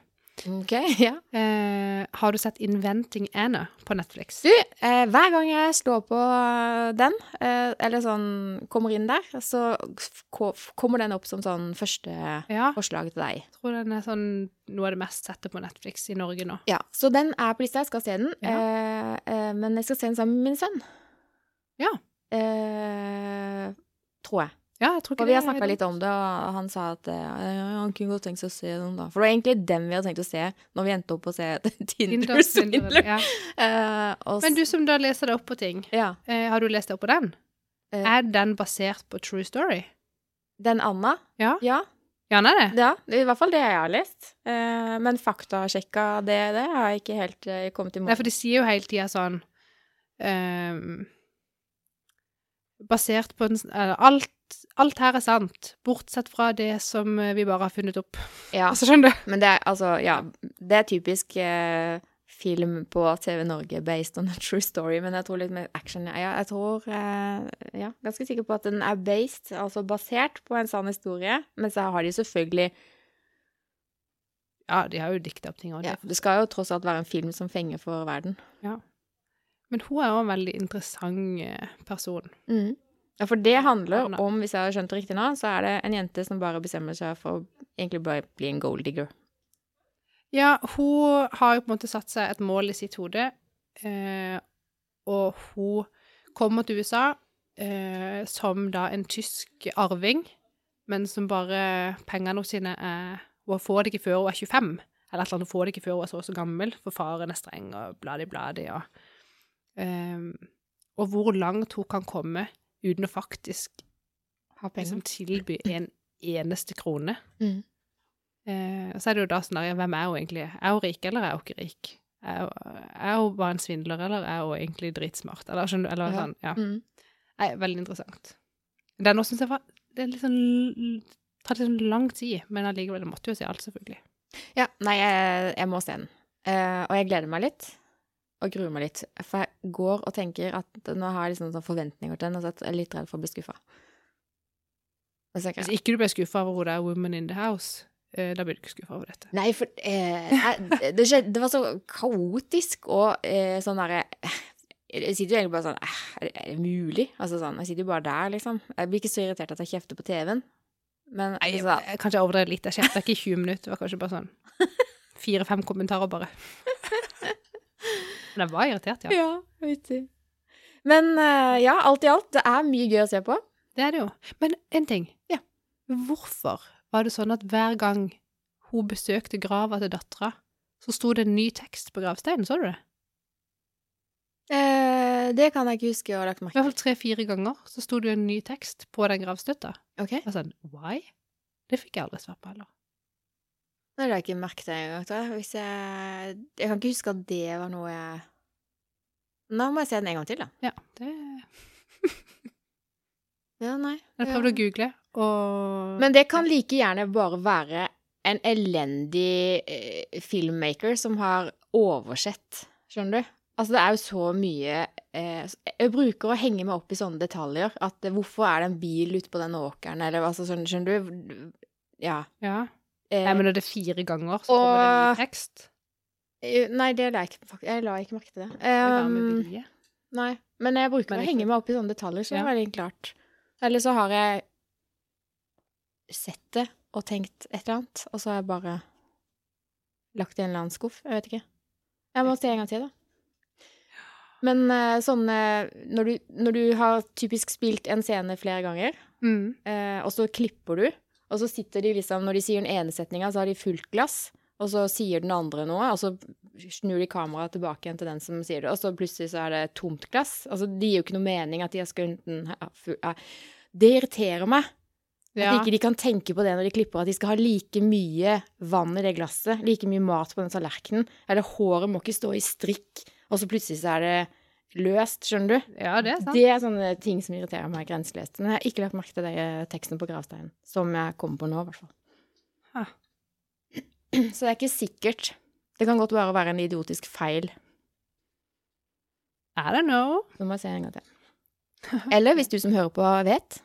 Ok, (laughs) ja. Eh, har du sett Inventing Anna på Netflix? Du, eh, hver gang jeg slår på den, eh, eller sånn kommer inn der, så kommer den opp som sånn første Ja. forslag til deg. Jeg tror den er sånn noe av det mest sette på Netflix i Norge nå. Ja, så den er på lista, jeg skal se den. Ja. Eh, eh, men jeg skal se den sammen med min sønn. Ja. Eh, tror jeg. Ja, jeg tror ikke Og vi har snakka litt om det, og han sa at uh, han kunne godt tenkt seg å se noen, da. For det var egentlig dem vi hadde tenkt å se når vi endte opp å se (laughs) Tinder Tinder Swindler. Ja. (laughs) uh, Men du som da leser deg opp på ting, Ja. uh, har du lest deg opp på den? Eh. Er den basert på true story? Den Anna? Ja. Ja, Ja, den er det. ja, i hvert fall det jeg har lest. Eh, men faktasjekka det, det har jeg ikke helt eh, kommet i Nei, for de sier jo hele tida sånn ehm, Basert på en s- alt, alt her er sant, bortsett fra det som eh, vi bare har funnet opp. Ja, (laughs) Altså, skjønner du? men det er altså, ja, det er typisk eh, film på TV Norge based on a true story, men jeg tror litt mer action. Ja, jeg tror, eh, ja, ganske sikker på at den er based, altså basert på en sann historie, men så har de selvfølgelig, Ja, de har jo dikta opp ting. òg. ja, det. skal jo tross alt være en film som fenger for verden. Ja. Men hun er jo en veldig interessant eh, person. Mm. Ja, for det handler om, hvis jeg har skjønt det riktig nå, så er det en jente som bare bestemmer seg for å egentlig bare bli en gold digger. Ja, hun har jo på en måte satt seg et mål i sitt hode, eh, og hun kommer til USA eh, som da en tysk arving, men som bare pengene sine er Hun får det ikke før hun er 25, eller et eller annet, hun får det ikke før hun er så og så gammel, for faren er streng og bladi-bladi og eh, Og hvor langt hun kan komme uten å faktisk liksom, tilby en eneste krone. Mm. Eh, og så er det jo da sånn hvem er hun egentlig? Er hun rik, eller er hun ikke rik? Er hun, er hun bare en svindler, eller er hun egentlig dritsmart? Eller, skjønner du? Eller Ja. sånn, ja. Mm. Nei, veldig interessant. Den også synes jeg var, det er litt sånn, tar tatt litt sånn lang tid, men allikevel, måtte jo se alt, selvfølgelig. Ja, nei, jeg, jeg må se den. Uh, og jeg gleder meg litt. Og gruer meg litt. For jeg går og tenker at nå har jeg liksom sånn forventninger til den, og så er jeg litt redd for å bli skuffa. Hvis ikke du ble skuffet over hun der Woman in the House, eh, da blir du ikke skuffet over dette. Nei, for eh, jeg, det, skjedde, det var så kaotisk og eh, sånn derre Jeg sitter jo egentlig bare sånn eh, Er det, mulig? Altså sånn, Jeg sitter jo bare der, liksom. Jeg blir ikke så irritert at jeg kjefter på TV-en. Men Nei, altså, jeg, kanskje jeg overdrev litt. Jeg kjefta ikke i 20 minutter, det var kanskje bare sånn fire-fem kommentarer bare. (laughs) Men jeg var irritert, ja. Ja, vittig. Men eh, ja, alt i alt, det er mye gøy å se på. Det er det jo. Men en ting. Ja. Hvorfor var det sånn at hver gang hun besøkte grava til dattera, så sto det en ny tekst på gravsteinen? Så du det? Eh, det kan jeg ikke huske å ha lagt I merke hvert fall tre-fire ganger så sto det en ny tekst på den gravstøtta. Ok, Og sånn, why? Det fikk jeg aldri svar på heller. Nei, det har jeg ikke merket engang, jeg. Hvis jeg Jeg kan ikke huske at det var noe jeg Nå må jeg se den en gang til, da. Ja, det (laughs) Ja, nei. Jeg prøvde å google, og Men det kan like gjerne bare være en elendig eh, filmmaker som har oversett, skjønner du? Altså, det er jo så mye eh, Jeg bruker å henge meg opp i sånne detaljer. At eh, hvorfor er det en bil ute på den åkeren, eller altså sånn, skjønner du? Ja. Ja. Eh, Nei, men når det er fire ganger, så kommer det en ny tekst. eh, Nei, det la jeg ikke Jeg la ikke merke til det. Um, nei, men jeg bruker Men å henge meg opp i sånne detaljer, så Ja. det er veldig klart. Eller så har jeg sett det og tenkt et eller annet, og så har jeg bare lagt det i en eller annen skuff. Jeg vet ikke. Jeg må se en gang til, da. Men sånne når du, når du har typisk spilt en scene flere ganger, Mm. eh, og så klipper du, og så sitter de liksom Når de sier den ene setninga, så har de fullt glass, og så sier den andre noe, og så snur de kameraet tilbake igjen til den som sier det, og så plutselig så er det tomt glass. Altså, det gir jo ikke noe mening at de den full- ja. Det irriterer meg. Ja. At ikke de kan tenke på det når de klipper, at de skal ha like mye vann i det glasset, like mye mat på den tallerkenen, eller håret må ikke stå i strikk, og så plutselig så er det løst, skjønner du? ja, det er sant. Det er sånne ting som irriterer meg grenseløst. Men jeg har ikke lagt merke til eh, teksten på gravsteinen, som jeg kommer på nå, i hvert fall. Ha. Så det er ikke sikkert. Det kan godt bare være en idiotisk feil. I don't know. Nå må jeg se en gang til. (laughs) Eller hvis du som hører på, vet,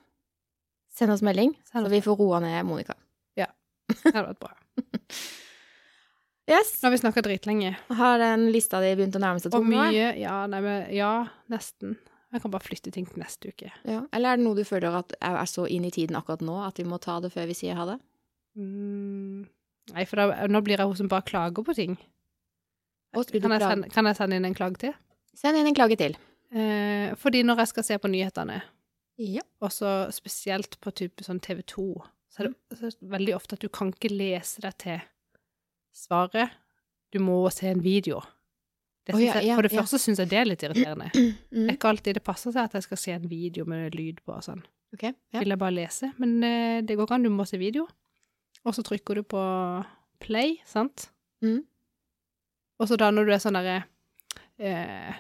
send oss melding, så vi får roa ned Monica. (laughs) Det hadde vært bra. Yes. Nå har vi snakka dritlenge. Har den lista di begynt å nærme seg tom mye Ja, nei, men ja, nesten. Jeg kan bare flytte ting til neste uke. Ja. Eller er det noe du føler at er så inn i tiden akkurat nå at vi må ta det før vi sier ha det? Mm. Nei, for da, nå blir jeg hun som bare klager på ting. Kan jeg, sende, kan jeg sende inn en klage til? Send inn en klage til. Eh, fordi når jeg skal se på nyhetene, Ja. og så spesielt på type sånn TV 2, så er det, så er det veldig ofte at du kan ikke lese deg til svaret. Du må se en video. Det ja, jeg, for det ja. første syns jeg det er litt irriterende. (clears throat) Det Mm. er ikke alltid det passer seg at jeg skal se en video med lyd på og sånn. Okay, Ja. Vil jeg bare lese, men uh, det går an, du må se video. Og så trykker du på play, sant? Mm. Og så da når du er sånn derre eh,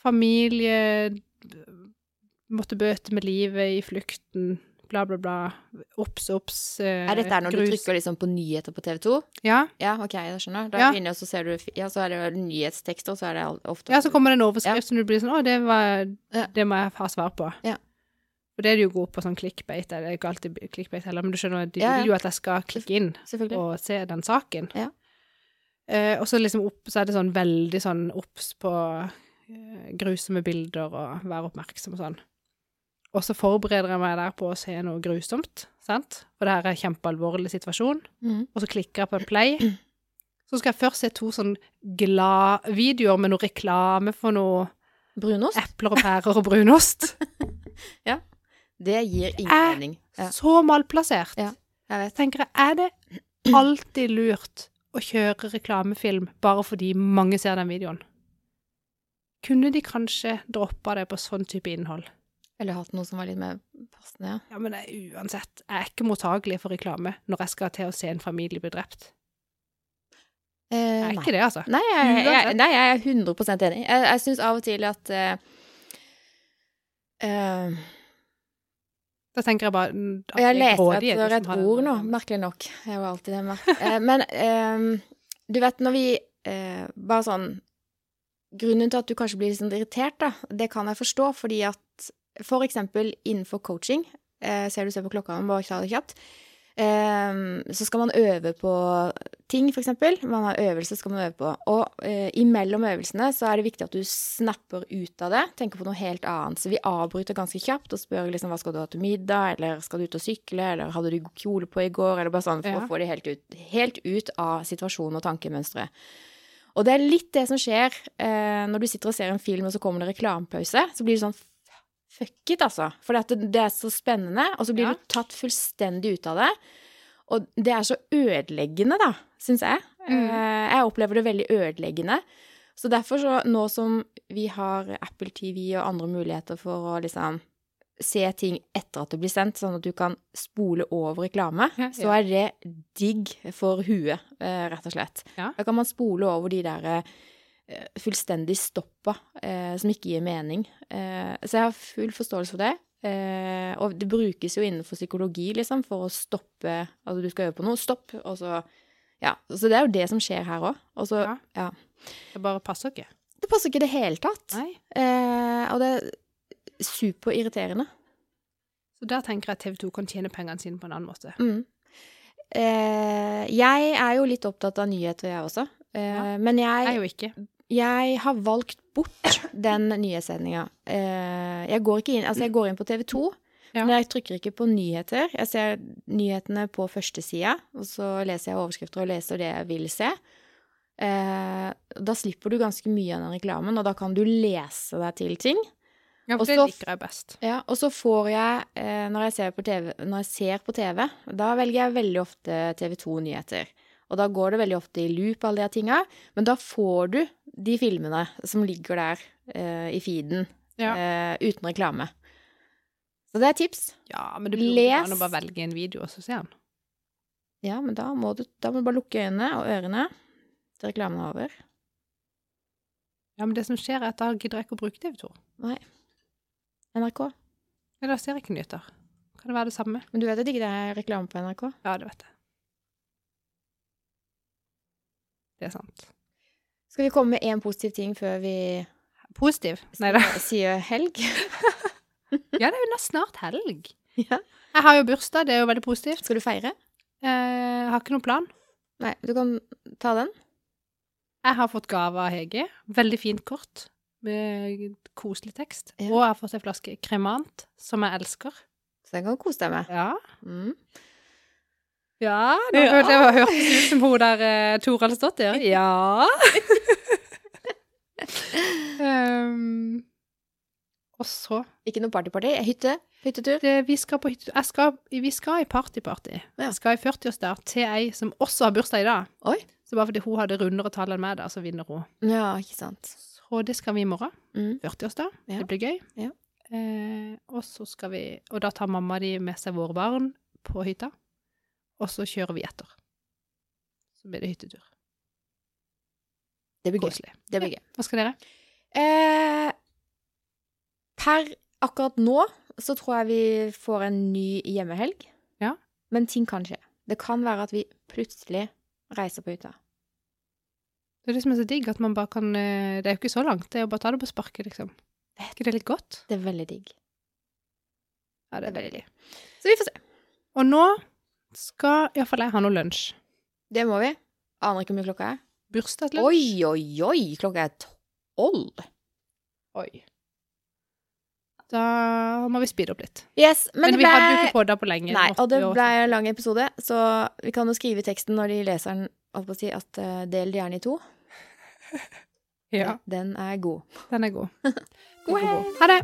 Familie Måtte bøte med livet i flukten, bla, bla, bla. Obs, obs. Eh, Er dette når grus. du trykker liksom på nyheter på TV 2? Ja. Ja, ok, jeg skjønner. Da Ja. begynner, så ser du Ja, så er det nyhetstekster, nyhetstekster, så er det ofte ja, så kommer det en overskrift som du blir sånn Å, det, var, det må jeg ha svar på. Ja. For det er du jo god på sånn clickbait. Det er ikke alltid clickbait heller, men du skjønner, de Ja, ja. vil jo at jeg skal klikke inn. Og se den saken. Ja. Eh, og så liksom opp, så er det sånn veldig sånn obs på eh, grusomme bilder og være oppmerksom og sånn. Og så forbereder jeg meg der på å se noe grusomt, sant? For det her er en kjempealvorlig situasjon. Mm. Og så klikker jeg på play. Så skal jeg først se to sånn gladvideoer med noe reklame for noe Brunost? epler og pærer og brunost. (laughs) Det gir ingen er mening. Ja, Så malplassert. Ja. jeg vet. tenker jeg, er det alltid lurt å kjøre reklamefilm bare fordi mange ser den videoen? Kunne de kanskje droppa det på sånn type innhold? Eller hatt noe som var litt mer passende, ja. Ja, men det er uansett, jeg er ikke mottagelig for reklame når jeg skal til å se en familie bli drept. Eh, Jeg er nei. ikke det, altså. Nei, jeg, jeg, nei, jeg er 100% enig. Jeg, jeg syns av og til at uh, uh, Da tenker jeg bare mm, at jeg er leter etter et ord nå, merkelig nok. Jeg var alltid det merket. Men uh, du vet når vi Bare sånn Grunnen til at du kanskje blir litt sånn irritert, da, det kan jeg forstå, fordi at for eksempel innenfor coaching eh, Ser du ser på klokka, man bare ta det kjapt. Eh, så skal man øve på ting, eksempel. Man har øvelse skal man øve på. Og eh, imellom øvelsene så er det viktig at du snapper ut av det, tenker på noe helt annet. Så vi avbryter ganske kjapt og spør liksom hva skal du ha til middag, eller skal du ut og sykle, eller hadde du kjole på i går, eller bare sånn for Ja. å få det helt ut, helt ut av situasjonen og tankemønsteret. Og det er litt det som skjer eh, når du sitter og ser en film, og så kommer det reklamepause. Så blir det sånn fuck it, altså. For det, det er så spennende, og så blir Ja. du tatt fullstendig ut av det. Og det er så ødeleggende, da, syns jeg. Mm. Eh, jeg opplever det veldig ødeleggende. Så derfor, så nå som vi har Apple TV og andre muligheter for å liksom se ting etter at det blir sendt, sånn at du kan spole over reklame, Ja, så er det digg for huet, eh, rett og slett. Ja. Da kan man spole over de der eh, fullstendig stoppa, eh, som ikke gir mening. Eh, så jeg har full forståelse for det. Eh, og det brukes jo innenfor psykologi, liksom, for å stoppe Altså, du skal øve på noe, stopp, og så Ja. Så det er jo det som skjer her òg. Og så Ja. Ja. Det bare passer ikke. Det passer ikke i det hele tatt. Eh, og det er superirriterende. Så der tenker jeg at TV 2 kan tjene pengene sine på en annen måte. Mm. Eh, jeg er jo litt opptatt av nyheter, jeg også. Eh, Ja. Men Jeg er jo ikke. Jeg har valgt bort den nyhetssendinga. Eh, jeg går ikke inn Altså, jeg går inn på TV 2, Ja. men jeg trykker ikke på nyheter. Jeg ser nyhetene på førstesida, og så leser jeg overskrifter og leser det jeg vil se. Eh, da slipper du ganske mye av den reklamen, og da kan du lese deg til ting. Ja, for det liker jeg best. Ja, og så får jeg, når jeg ser på TV, når jeg ser på TV, da velger jeg veldig ofte TV 2-nyheter. Og da går det veldig ofte i loop, alle de tinga. Men da får du de filmene som ligger der uh, i feeden, Ja. uh, uten reklame. Så det er tips. Ja, men det burde Les- an å bare velge en video, og så se den. Ja, men da må du, da må du bare lukke øynene og ørene til reklamen er over. Ja, men det som skjer, er at da gidder jeg ikke å bruke TV 2. NRK. Ja, da ser jeg ikke nyheter. Kan det være det samme? Men du vet at ikke det er reklame på NRK? Ja, det vet jeg. Det er sant. Skal vi komme med én positiv ting før vi Positiv? Nei da. (laughs) sier helg? (laughs) Ja, det er jo snart helg. ja. Jeg har jo bursdag, det er jo veldig positivt. Skal du feire? Jeg har ikke noen plan. Nei, du kan ta den. Jeg har fått gave av Hege. Veldig fint kort med koselig tekst. Ja. Og jeg har fått en flaske kremant, som jeg elsker. Så den kan du kose deg med. Ja. Mm. Ja, nå Ja. følte jeg var hørtes ut som hun der uh, Toralsdottir. (laughs) Ja. um, (laughs) og så Ikke noe partyparty? -party. Hytte. Hyttetur. det, vi skal på hytte... Jeg skal, vi skal i partyparty. -party. Ja. Jeg skal i 40-årsdag til ei som også har bursdag i dag. Oi. Så bare fordi hun hadde rundere tall enn meg, da, så vinner hun. Ja, ikke sant. Så det skal vi i morgen. Mm. 40-årsdag. Ja. Det blir gøy. Ja. Eh, og så skal vi Og da tar mamma de med seg våre barn på hytta. Og så kjører vi etter. Så blir det hyttetur. Det blir. Koselig. Det blir gøy. Hva skal dere? Eh, per akkurat nå så tror jeg vi får en ny hjemmehelg. Ja. Men ting kan skje. Det kan være at vi plutselig reiser på hytta. Det er det som er så digg, at man bare kan eh, Det er jo ikke så langt, det er jo bare å ta det på sparket, liksom. Er ikke det litt godt? Det er veldig digg. Ja, det er veldig digg. Så vi får se. Og nå skal iallfall jeg ha noe lunsj. Det må vi. Aner ikke hvor mye klokka er. Bursdagslunsj. Oi, oi, oi! Klokka er tolv. Oi. Da må vi speede opp litt. Yes, men, Men, vi ble... hadde jo ikke podda på lenge. Nei, og det ble en lang episode, så vi kan jo skrive i teksten når de leser den, holdt på å si, at uh, del det gjerne i to. (laughs) Ja, Den er god. den er God, (laughs) god. helg! Ha det!